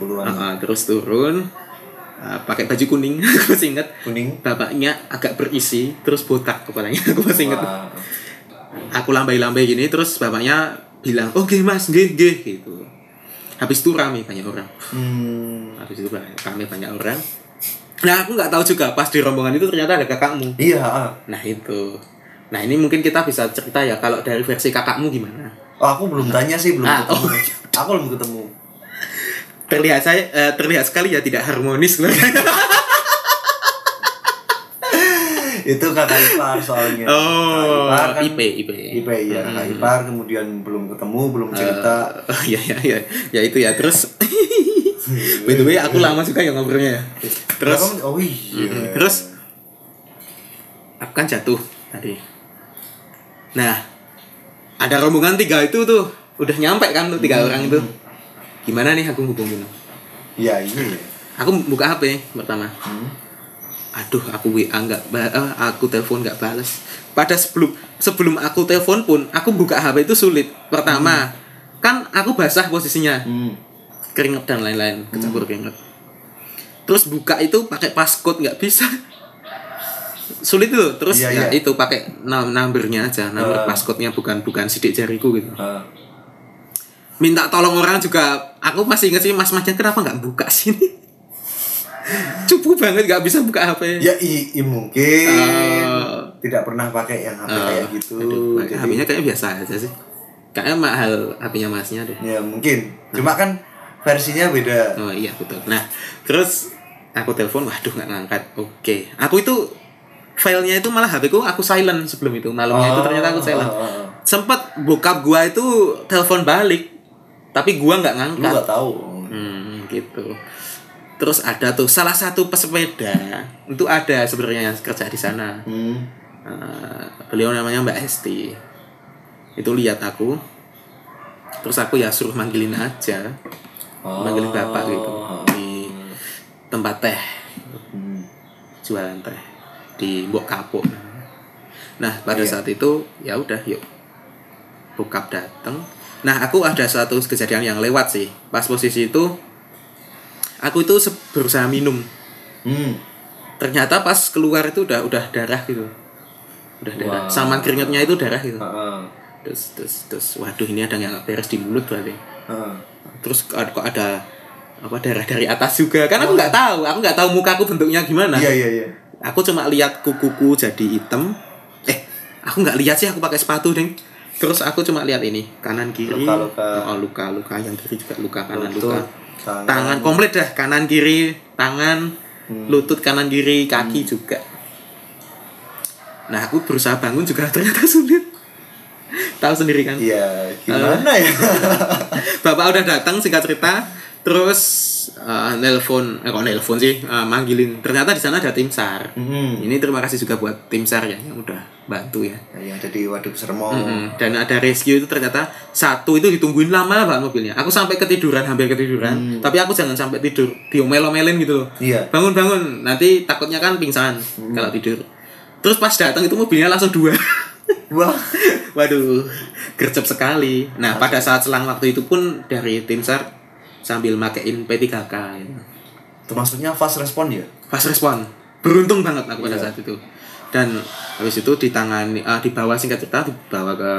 90-an. Ah, ah, terus turun ah, pakai baju kuning. aku masih ingat. Kuning. Bapaknya agak berisi, terus botak kepalanya. aku masih ingat. Wah. Aku lambai-lambai gini, terus bapaknya bilang, oke mas, gih, gih gitu. Habis itu rame banyak orang. Hmm. Habis itu rame banyak orang. Nah aku nggak tahu juga pas di rombongan itu ternyata ada kakakmu. Iya, ah. Nah itu. Nah ini mungkin kita bisa cerita ya kalau dari versi kakakmu gimana? Oh, aku belum tanya sih, belum Ah, ketemu. oh. Aku belum ketemu. Terlihat saya eh, terlihat sekali ya tidak harmonis keluarga. Itu kakak ipar soalnya. Oh, Kakak ipar kan IP, IP. IP ya, kakak ipar kemudian belum ketemu, belum cerita. Oh iya iya iya. Ya itu ya terus. By the way aku lama juga ya ngobrolnya ya. Terus oh iya. Mm, Terus aku kan jatuh tadi. Nah, ada rombongan tiga itu tuh udah nyampe kan tuh tiga orang itu. Gimana nih aku hubungin? Iya, iya. iya. Aku buka HP pertama. Hmm. Aduh, aku WA nggak eh, aku telepon nggak balas. Pada sebelum sebelum aku telepon pun aku buka HP itu sulit. Pertama, kan aku basah posisinya, Hmm. Keringet dan lain-lain, kecampur keringet. Terus buka itu pakai passcode nggak bisa. Sulit tuh. Terus Iya, ya iya. itu pakai numbernya aja, nomor Ah. passcode-nya bukan bukan sidik jariku gitu. Ah. Minta tolong orang juga. Aku masih inget sih Mas Majan kenapa nggak buka sini? Cupu banget nggak bisa buka HP. Ya, i, i mungkin Ah. tidak pernah pakai yang HP Ah, kayak gitu. aduh, Jadi- HP-nya kayaknya biasa aja sih. Kayaknya mahal HP-nya masnya deh. Ya, mungkin. Cuma kan versinya beda. Oh iya betul. Nah terus aku telepon, waduh nggak ngangkat. Oke, aku itu filenya itu malah HP ku aku silent sebelum itu malamnya itu Oh, ternyata aku silent. oh, oh. Sempat bokap gua itu telepon balik, tapi gua nggak ngangkat. gak tahu. Hmm, gitu. Terus ada tuh salah satu pesepeda itu ada sebenarnya yang kerja di sana. Hmm. Eh, beliau namanya Mbak Hesti. Itu lihat aku. Terus aku ya suruh manggilin aja. Oh. Manggilin bapak gitu di tempat teh, Hmm. jualan teh di Mbok Kapuk. Nah, pada Iya. saat itu ya udah yuk. Bokap datang. Nah, aku ada suatu kejadian yang lewat sih. Pas posisi itu aku itu berusaha minum. Hmm. Ternyata pas keluar itu udah udah darah gitu. Udah darah. Wah. Sama keringetnya itu darah gitu. Heeh. Terus terus terus waduh ini ada yang beres di mulut berarti. Heeh. Terus kok ada apa darah dari atas juga? Kan aku nggak tahu aku nggak tahu mukaku bentuknya gimana. Iya, iya, iya. aku cuma lihat kukuku jadi hitam. Eh aku nggak lihat sih aku pakai sepatu deng. Terus aku cuma lihat ini kanan kiri. Luka-luka. oh luka luka yang kiri juga luka kanan Lutut, luka. tangan. tangan komplit dah. Kanan kiri tangan. Hmm. lutut kanan kiri kaki juga. Nah aku berusaha bangun juga ternyata sulit tahu sendiri kan? Iya, gimana ya? bapak udah datang singkat cerita. Terus eh, nelpon eh kok nelpon sih? Eh, manggilin. Ternyata di sana ada tim sar. Hmm. ini terima kasih juga buat tim sar ya yang udah bantu ya. Yang jadi Waduk Sermo. Mm-mm. dan ada rescue itu ternyata satu itu ditungguin lama banget mobilnya. Aku sampai ketiduran hampir ketiduran. Tapi aku jangan sampai tidur diomel-omelin gitu loh. Iya. bangun bangun nanti takutnya kan pingsan kalau tidur. Terus pas datang itu mobilnya langsung dua Wah. Waduh, gercep sekali. Nah, pada saat selang waktu itu pun dari tim SAR sambil makein P3K gitu. Itu maksudnya fast respon ya? Fast respon. Beruntung banget aku pada Iya. saat itu. Dan habis itu ditangani ah, dibawa singkat cerita dibawa ke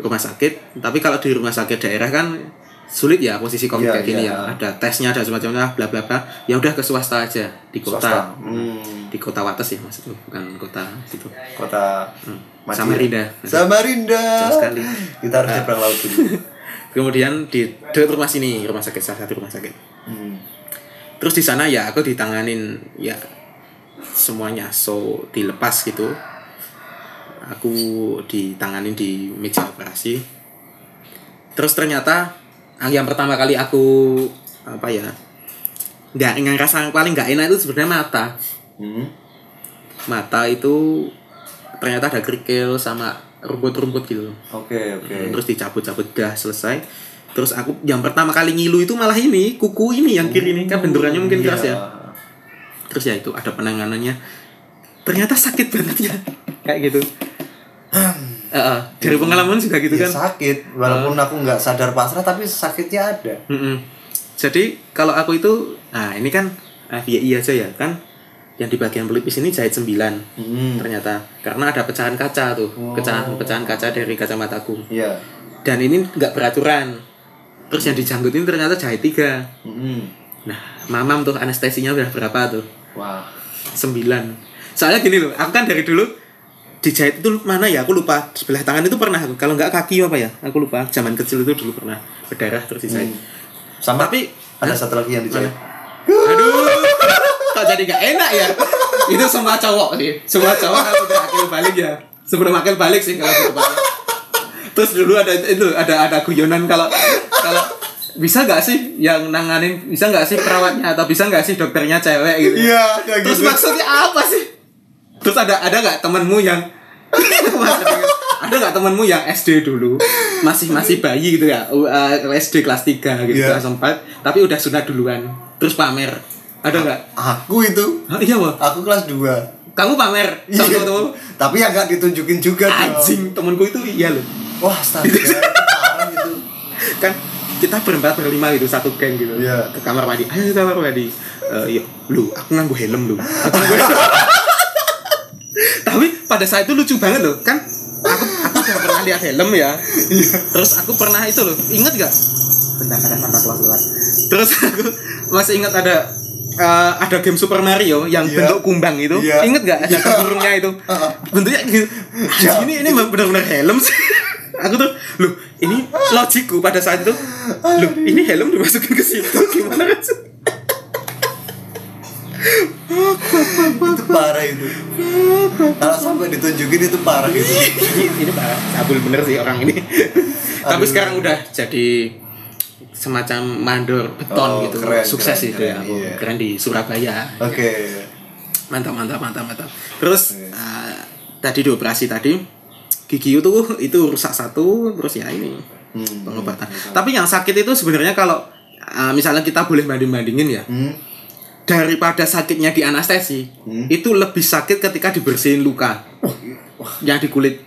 rumah sakit. Tapi kalau di rumah sakit daerah kan sulit ya posisi covid Iya, kayak gini iya. ya. Ada tesnya ada semacamnya bla bla bla. Ya udah ke swasta aja di kota. Swasta. Hmm. di kota Wates ya maksudku bukan kota situ Kota Samarinda. Samarinda. Jauh sekali. Kita harus nyebrang laut dulu. kemudian di dekat rumah sini rumah sakit salah satu rumah sakit Hmm. terus di sana ya aku ditanganin ya semuanya so dilepas gitu aku ditanganin di meja operasi terus ternyata yang pertama kali aku apa ya nggak nggak rasa paling nggak enak itu sebenarnya mata Hmm. mata itu ternyata ada kerikil sama rumput-rumput gitu. Oke, oke. terus dicabut-cabut dah selesai. Terus aku yang pertama kali ngilu itu malah ini kuku ini yang kiri ini. Kan benturannya mungkin keras ya. Iya. terus ya itu ada penanganannya. Ternyata sakit banget ya. Kayak gitu. Eh, eh, dari pengalaman juga gitu Ya, kan. sakit. Walaupun aku nggak sadar pasrah tapi sakitnya ada. Mm-mm. jadi kalau aku itu nah ini kan FYI aja ya kan yang di bagian pelipis ini jahit 9 Hmm. ternyata. Karena ada pecahan kaca tuh. Pecahan pecahan kaca dari kacamataku. Iya. Dan ini nggak beraturan. Terus yang dijangkutin ternyata jahit tiga. Hmm. nah mamam tuh anestesinya udah berapa tuh? Wah. Sembilan. Soalnya gini loh aku kan dari dulu dijahit itu mana ya? Aku lupa. Sebelah tangan itu pernah aku. Kalau nggak kaki apa ya? Aku lupa. Zaman kecil itu dulu pernah berdarah terus dijahit. Sama. Tapi- ada satu lagi yang dijahit. Aduh kok jadi gak enak ya? Itu semua cowok sih. Semua cowok kalau udah akil balik ya. Sebelum akil balik sih kalau tepatnya terus dulu ada itu ada ada guyonan kalau kalau bisa nggak sih yang nanganin bisa nggak sih perawatnya atau bisa nggak sih dokternya cewek gitu? Iya kayak terus gitu maksudnya apa sih? Terus ada ada nggak temenmu yang ada nggak temenmu yang SD dulu? Masih masih bayi gitu ya? Uh, SD kelas 3 gitu Iya. kelas 4 tapi udah sunat duluan. Terus pamer ada nggak? Aku itu. Hah, iya wah aku kelas 2 kamu pamer sama Iya. temen tapi nggak ditunjukin juga anjing temenku itu iya loh. Wah astaga itu gitu. Kan kita berempat berlima gitu satu geng gitu. Iya. ke kamar mandi. Ayo ke kamar mandi. Eh, yuk lu aku nganggu helm lu aku nganggo helm. tapi pada saat itu lucu banget loh. Kan aku aku udah pernah lihat helm ya. Terus aku pernah itu loh. Inget gak bentar ada Santa Claus lewat terus aku masih ingat ada eh, ada game Super Mario yang Iya. bentuk kumbang itu. Iya. inget gak ada Iya. burungnya itu. Bentuknya gitu. Anjing, ini ini benar-benar helm sih. Aku tuh loh ini logikku pada saat itu. Loh ini helm dimasukin ke situ. Gimana kan itu parah itu. Kalau sampai ditunjukin itu parah gitu. Ini, ini parah. Cabul bener sih orang ini. Tapi sekarang udah jadi semacam mandor beton Oh, gitu keren, sukses keren, itu ya keren, aku iya. keren di Surabaya oke mantap mantap mantap mantap terus Iya. eh, tadi dioperasi tadi gigi itu itu rusak satu terus ya ini Hmm. pengobatan tapi yang sakit itu sebenarnya kalau eh, misalnya kita boleh banding bandingin ya Hmm. daripada sakitnya di anestesi Hmm. itu lebih sakit ketika dibersihin luka yang di kulit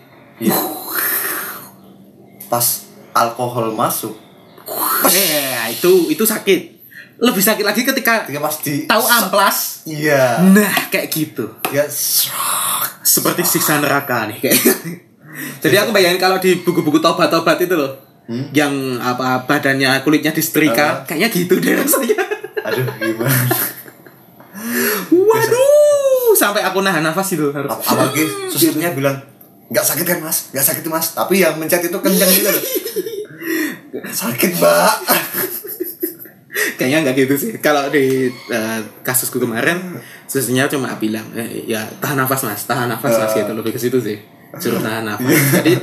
pas alkohol masuk eh itu itu sakit. Lebih sakit lagi ketika ketika pas di tahu amplas. Iya. Nah kayak gitu. Ya seperti siksa neraka nih kayak. Jadi aku bayangin kalau di buku-buku tobat-tobat itu loh Hmm? yang apa badannya kulitnya disetrika Ah. kayaknya gitu deh rasanya. Aduh gimana? Waduh sampai aku nahan nafas itu. Harus Ap- apalagi susternya bilang nggak sakit kan mas? Nggak sakit mas? Tapi yang mencet itu kencang gitu loh sakit mbak. Kayaknya nggak gitu sih. Kalau di eh, kasusku kemarin susternya cuma bilang eh, ya tahan nafas mas. Tahan nafas mas gitu. Lebih ke situ sih. Suruh tahan nafas. Jadi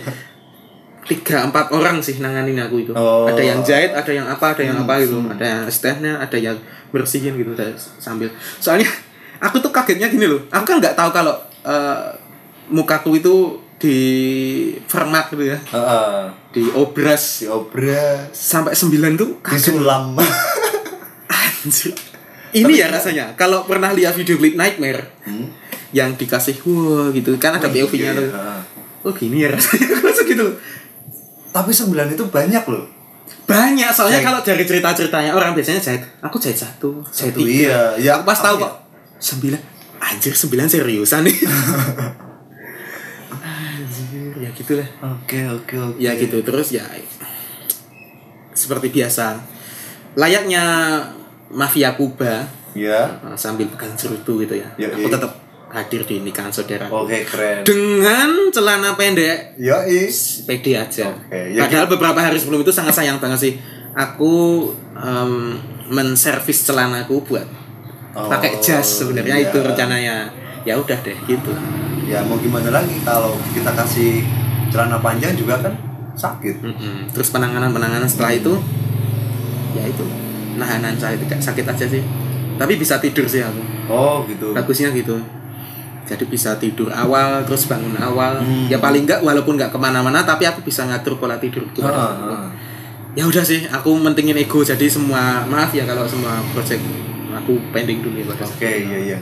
tiga empat orang sih nanganin aku itu. Oh. ada yang jahit ada yang apa ada yang apa gitu. Ada yang stehnya ada yang bersihin gitu sambil. Soalnya aku tuh kagetnya gini loh. Aku kan nggak tahu kalau eh, mukaku itu di fermat gitu ya Heeh. di obras si obras sampai sembilan tuh kaget disulam Anjir. Ini ya rasanya. Kalau pernah lihat video klip Nightmare Hmm? yang dikasih wah gitu kan ada Oh, POV-nya iya, tuh. iya. Oh gini ya rasanya gitu. tapi sembilan itu banyak loh Banyak soalnya kalau dari cerita-ceritanya orang biasanya jahit. Aku jahit satu, jahit Satu, tiga. iya. Ya, Aku pas tahu kok sembilan. Anjir sembilan seriusan nih. Gitulah. oke oke oke Ya gitu terus ya seperti biasa. Layaknya mafia Kuba ya uh, sambil pegang cerutu gitu ya. Ya, aku tetap hadir di nikahan saudara Oke, keren. dengan celana pendek Yoi. pede aja. Oke, ya Padahal beberapa hari sebelum itu sangat sayang banget sih. Aku em, menservis celanaku buat Oh, pakai jas sebenarnya iya. itu rencananya. Ya udah deh gitu. Ya mau gimana lagi kalau kita kasih celana panjang juga kan sakit. Mm-mm. Terus penanganan-penanganan setelah itu ya itu nahanan saya tidak sakit aja sih. Tapi bisa tidur sih aku. Oh, gitu. Bagusnya gitu. Jadi bisa tidur awal terus bangun awal. Hmm. Ya paling enggak walaupun enggak ke mana-mana tapi aku bisa ngatur pola tidur. Ah, ah. ya udah sih aku mentingin ego jadi semua maaf ya kalau semua project aku pending dulu ya Oke, iya iya.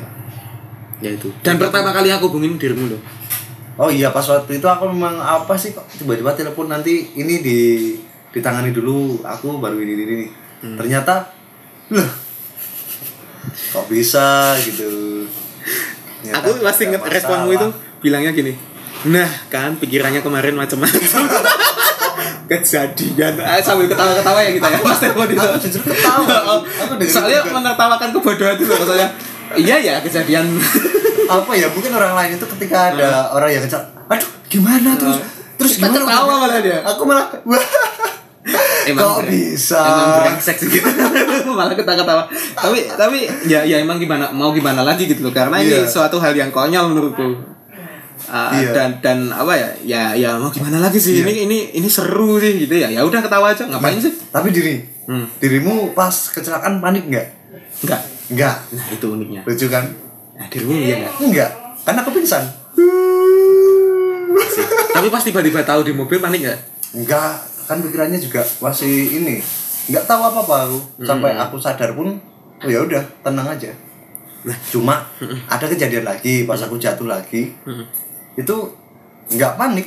ya itu dan pertama kali aku hubungin dirimu loh Oh iya pas waktu itu aku memang apa sih kok? Tiba-tiba telepon nanti ini di ditangani dulu. Aku baru ini ini, ini. Hmm. ternyata loh kok bisa gitu? Ternyata aku ada inget responmu itu bilangnya gini nah kan pikirannya kemarin macam-macam. Kejadian. Ah, sambil ketawa-ketawa ya kita ya pas telepon itu. aku jujur ketawa. Aku soalnya menertawakan kebodohan itu loh maksudnya iya ya kejadian apa ya? Mungkin orang lain itu ketika ada orang yang kecil aduh gimana terus terus Kita gimana? ketawa malah dia. aku malah wah kok bre- bisa? emang brengsek sih gitu. Malah kita ketawa tapi tapi ya ya emang gimana mau gimana lagi gitu loh. Karena ini Iya. suatu hal yang konyol menurutku. Uh, Iya. dan dan apa ya? Ya ya mau gimana lagi sih? Ini ini ini seru sih gitu ya. Ya udah ketawa aja. Ngapain sih? tapi diri Hmm. dirimu pas kecelakaan panik nggak? Enggak nggak. Nah itu uniknya. Lucu kan nah dirimu iya enggak enggak karena aku pingsan. Tapi pas tiba-tiba tahu di mobil panik enggak enggak kan pikirannya juga masih ini. Nggak tahu apa apa aku sampai aku sadar pun oh ya udah tenang aja. Nah cuma ada kejadian lagi pas aku jatuh lagi. Itu nggak panik.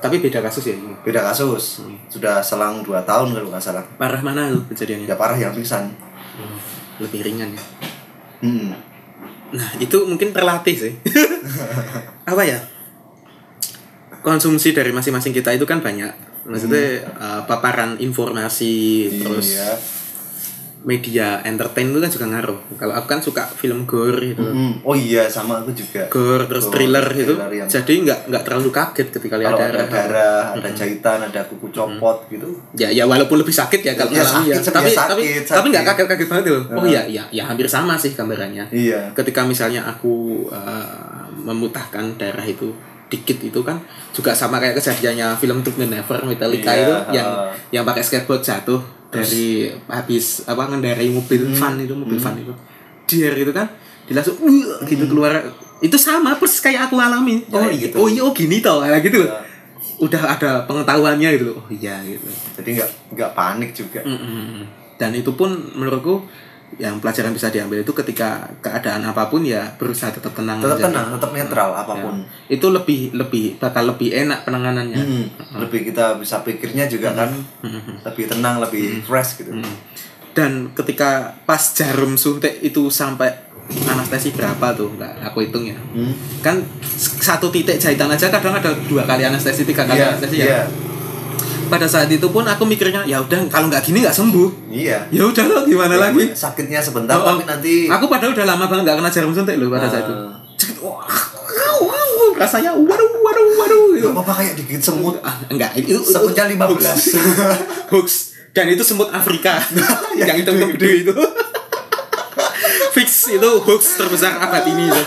Tapi beda kasus ya? Ini beda kasus. Sudah selang 2 tahun kalau nggak salah. Parah mana tuh kejadiannya? Ya parah yang pingsan. Lebih ringan ya? Hmm. Nah, itu mungkin terlatih sih. Apa ya? Konsumsi dari masing-masing kita itu kan banyak. Maksudnya uh, paparan informasi terus iya media entertain itu kan juga ngaruh. Kalau aku kan suka film gore gitu. Hmm. oh iya sama aku juga Gore terus Gore, thriller gitu. yang- Jadi nggak nggak terlalu kaget ketika lihat kalau ada darah. darah ada jahitan ada kuku copot gitu Ya ya walaupun lebih sakit ya kalau Ya, alami ya. sakit, Tapi ya, tapi sakit, tapi nggak sakit. kaget-kaget banget loh. Oh iya iya ya hampir sama sih gambarannya. iya ketika misalnya aku uh, memutahkan darah itu dikit itu kan juga sama kayak kejadiannya film and Never Metallica Iya, itu yang uh. yang pakai skateboard jatuh dari habis apa ngendarai mobil Hmm. van itu mobil van itu. Dia gitu kan dia langsung gitu keluar. Itu sama persis kayak aku alami. Oh gitu. iya. Oh iya oh gini tau kayak gitu Ya. udah ada pengetahuannya gitu oh iya gitu. Jadi nggak nggak panik juga. Mm-mm. dan itu pun menurutku yang pelajaran bisa diambil itu ketika keadaan apa pun ya berusaha tetap tenang tetap aja. tenang tetap netral apa pun. Ya. itu lebih lebih bakal lebih enak penanganannya. Hmm, lebih kita bisa pikirnya juga kan lebih tenang lebih fresh gitu. Dan ketika pas jarum suntik itu sampai anestesi berapa tuh nggak aku hitung ya. Hmm. kan satu titik jahitan aja kadang ada dua kali anestesi tiga kali iya anestesi ya. iya pada saat itu pun aku mikirnya ya udah kalau nggak gini nggak sembuh iya ya udah loh gimana Ya, lagi sakitnya sebentar Oh, oh. tapi nanti Aku padahal udah lama banget gak kena jarum suntik loh pada saat itu. Ah. Cekit, wah, wow, wow, rasanya waduh, waduh, waduh gitu. Gak apa-apa kayak digigit semut Ah, enggak, itu, Semutnya 15 hoax. Dan itu semut Afrika Yang itu gede itu. Fix itu hoax terbesar abad ini itu.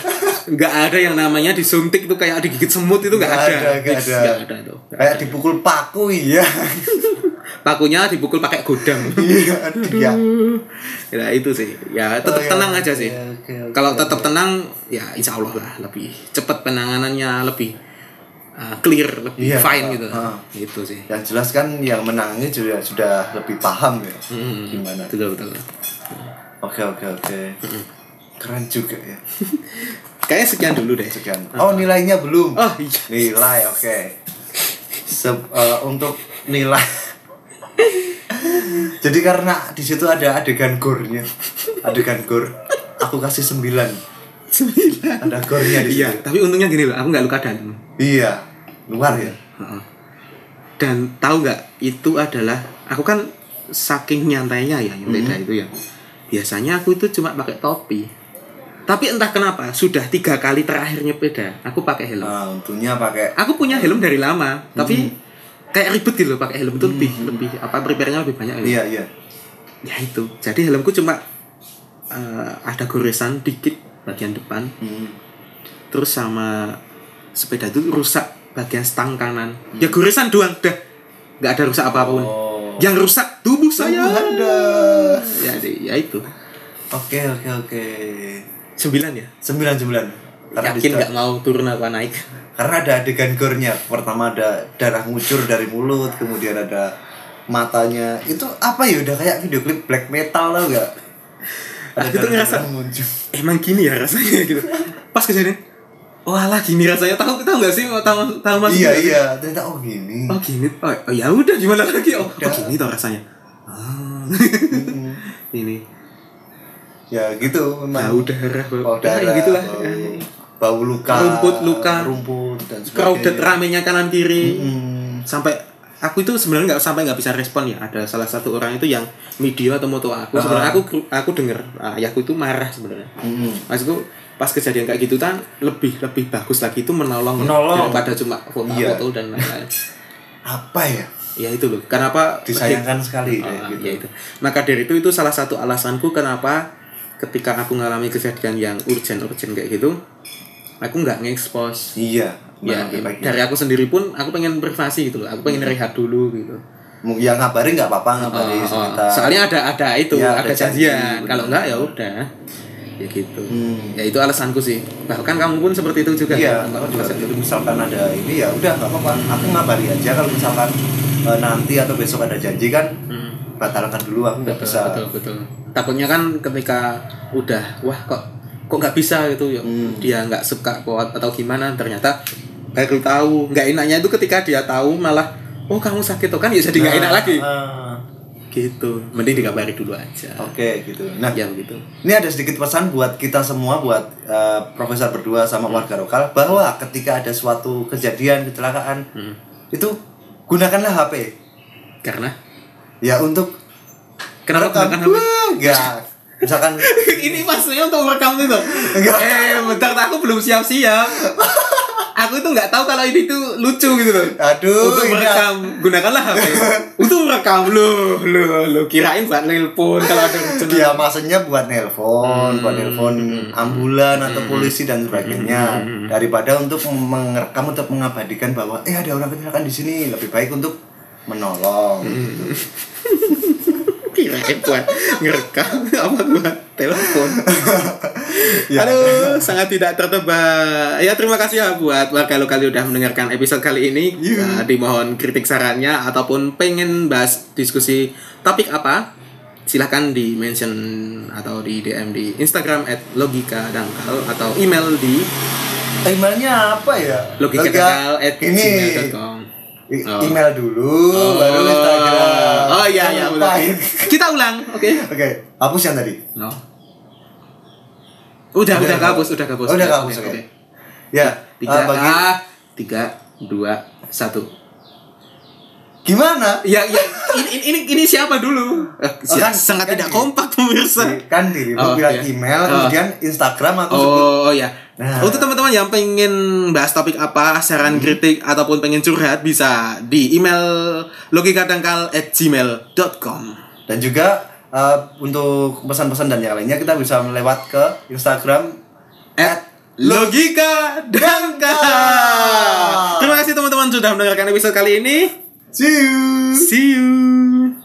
Enggak ada yang namanya disuntik itu kayak digigit semut itu enggak Nggak ada. ada, nggak ada. nggak ada. Itu. kayak dipukul paku iya. Pakunya dipukul pakai godam. iya iya. Ya itu sih. Ya tetap Oh, iya. tenang aja sih. Iya, oke, oke, kalau tetap tenang ya insya Allah lah lebih cepat penanganannya lebih uh, clear lebih Iya, fine ah, gitu. Ah. itu sih. Yang jelas kan yang menangnya juga sudah lebih paham ya Hmm, gimana. betul betul. Oke oke oke. Keren juga ya kayaknya sekian dulu deh. Sekian. Oh nilainya belum. Oh iya. Nilai oke. Se- eh, untuk nilai. Jadi karena di situ ada adegan gornya adegan gor aku kasih 9 sembilan? Ada gornya di iya tapi untungnya gini loh aku nggak luka dalam iya luar ya. Dan tahu nggak itu adalah aku kan saking nyantainya ya yang beda itu ya. Biasanya aku itu cuma pakai topi Tapi entah kenapa sudah tiga kali terakhir nyepeda aku pakai helm. Nah, untungnya pakai Aku punya helm dari lama, tapi kayak ribet gitu loh pakai helm itu lebih lebih apa prepare-nya lebih banyak. gitu. Iya, iya. Ya itu. Jadi helmku cuma eh, ada goresan dikit bagian depan, Hmm. terus sama sepeda itu rusak bagian stang kanan. Ya goresan doang dah. nggak ada rusak apa pun. Oh. Yang rusak tubuh saya. Anda. Ya, di- ya itu. Oke, oke, oke. Sembilan ya. Sembilan sembilan. Karena Yakin nggak mau turun apa naik? karena ada adegan gore-nya. Pertama ada darah ngucur dari mulut, kemudian ada matanya. Itu apa ya? Udah kayak video klip black metal tau gak? Aku tuh ngerasa- muncul. Emang gini ya rasanya gitu. Pas kejadian, oh alah gini rasanya. Tahu tahu nggak sih? Tahu tahu mas? Iya iya, ternyata oh gini. Oh gini. Oh, oh ya udah gimana lagi? Oh, Udah. oh gini tuh rasanya. Ah. Ini. Ya gitu memang. Bau darah, bau, Bau Ya, darah, ya gitulah. bau, bau luka, Rumput, luka. rumput dan Crowded ramenya kanan kiri. Mm. Sampai aku itu sebenarnya nggak sampai nggak bisa respon ya. Ada salah satu orang itu yang video atau moto aku. Sebenarnya aku aku denger ayahku itu marah sebenarnya. Mm. Maksudku pas kejadian kayak gitu kan lebih lebih bagus lagi itu menolong, Menolong. daripada cuma Iya. foto-foto dan lain-lain. apa ya ya itu loh. Kenapa disayangkan sekali Ah, kayak gitu ya itu. Maka dari itu itu salah satu alasanku kenapa ketika aku ngalami kejadian yang urgent-urgent kayak gitu, aku nggak nge-expose. iya Ya, dari aku sendiri pun aku pengen privasi gitu loh. Aku pengen rehat dulu gitu. Yang ngabarin nggak apa-apa ngabarin Oh, oh. sebentar Soalnya ada ada itu, Ya, ada, ada janji, janjian. Kalau enggak ya udah. Ya gitu. Hmm. Ya itu alasanku sih. Bahkan kamu pun seperti itu juga. Iya, kan? kalau juga gitu misalkan ada ini ya udah nggak apa-apa. Aku ngabari aja kalau misalkan eh, nanti atau besok ada janji kan Hmm. Batalkan dulu aku nggak bisa. betul betul. Takutnya kan ketika udah wah kok kok nggak bisa gitu ya Hmm. dia nggak suka kok atau gimana ternyata baru tahu. Nggak enaknya itu ketika dia tahu malah oh kamu sakit tuh kan? Ya jadi nggak enak Nah, lagi. ah, gitu. Mending dikabari dulu aja. Oke gitu. Nah, ya begitu. ini ada sedikit pesan buat kita semua, buat eh, profesor berdua sama warga lokal bahwa ketika ada suatu kejadian kecelakaan Hmm. itu gunakanlah HP karena ya untuk kenapa HP? Wah, Enggak. Misalkan ini maksudnya untuk merekam itu? Enggak. eh bentar aku belum siap-siap. Aku itu nggak tahu kalau ini tuh lucu gitu loh. Aduh untuk ini merekam gunakanlah HP. Untuk merekam lo lo lo kirain buat nelpon kalau ada rencana Ya maksudnya buat nelpon, buat nelpon ambulan atau polisi dan sebagainya. Daripada untuk merekam untuk mengabadikan bahwa eh ada orang kecelakaan di sini, lebih baik untuk menolong. kirain buat ngerekam apa buat telepon Ya. Halo, sangat tidak tertebak. Ya terima kasih ya buat warga lokal yang udah mendengarkan episode kali ini. Iya. Nah, dimohon kritik sarannya ataupun pengen bahas diskusi topik apa, silahkan di mention atau di DM di Instagram @logikadangkal atau email di Emailnya apa ya? logikadangkal ini gmail.com. Oh. email dulu, baru Instagram. Oh iya iya udah. Kita ulang, oke? Oke, hapus yang tadi. No. Udah, Udah, udah kapus, udah kapus. Oh, udah kapus, oke. Ya, Tiga, eh, bagi tiga, dua, satu. Gimana? Ya, ya, ini, ini, ini, siapa dulu? Si- kan- sangat kan tidak di- kompak pemirsa. Kan dirimu Oh, bilang iya. email, Oh. kemudian Instagram aku sebut Oh ya. Nah. Untuk teman-teman yang pengen bahas topik apa, saran kritik ataupun pengen curhat bisa di email logikadangkal@gmail.com. Dan juga uh, untuk pesan-pesan dan yang lainnya kita bisa melewat ke Instagram At Logika Dangkal. Terima kasih teman-teman sudah mendengarkan episode kali ini. See you. See you.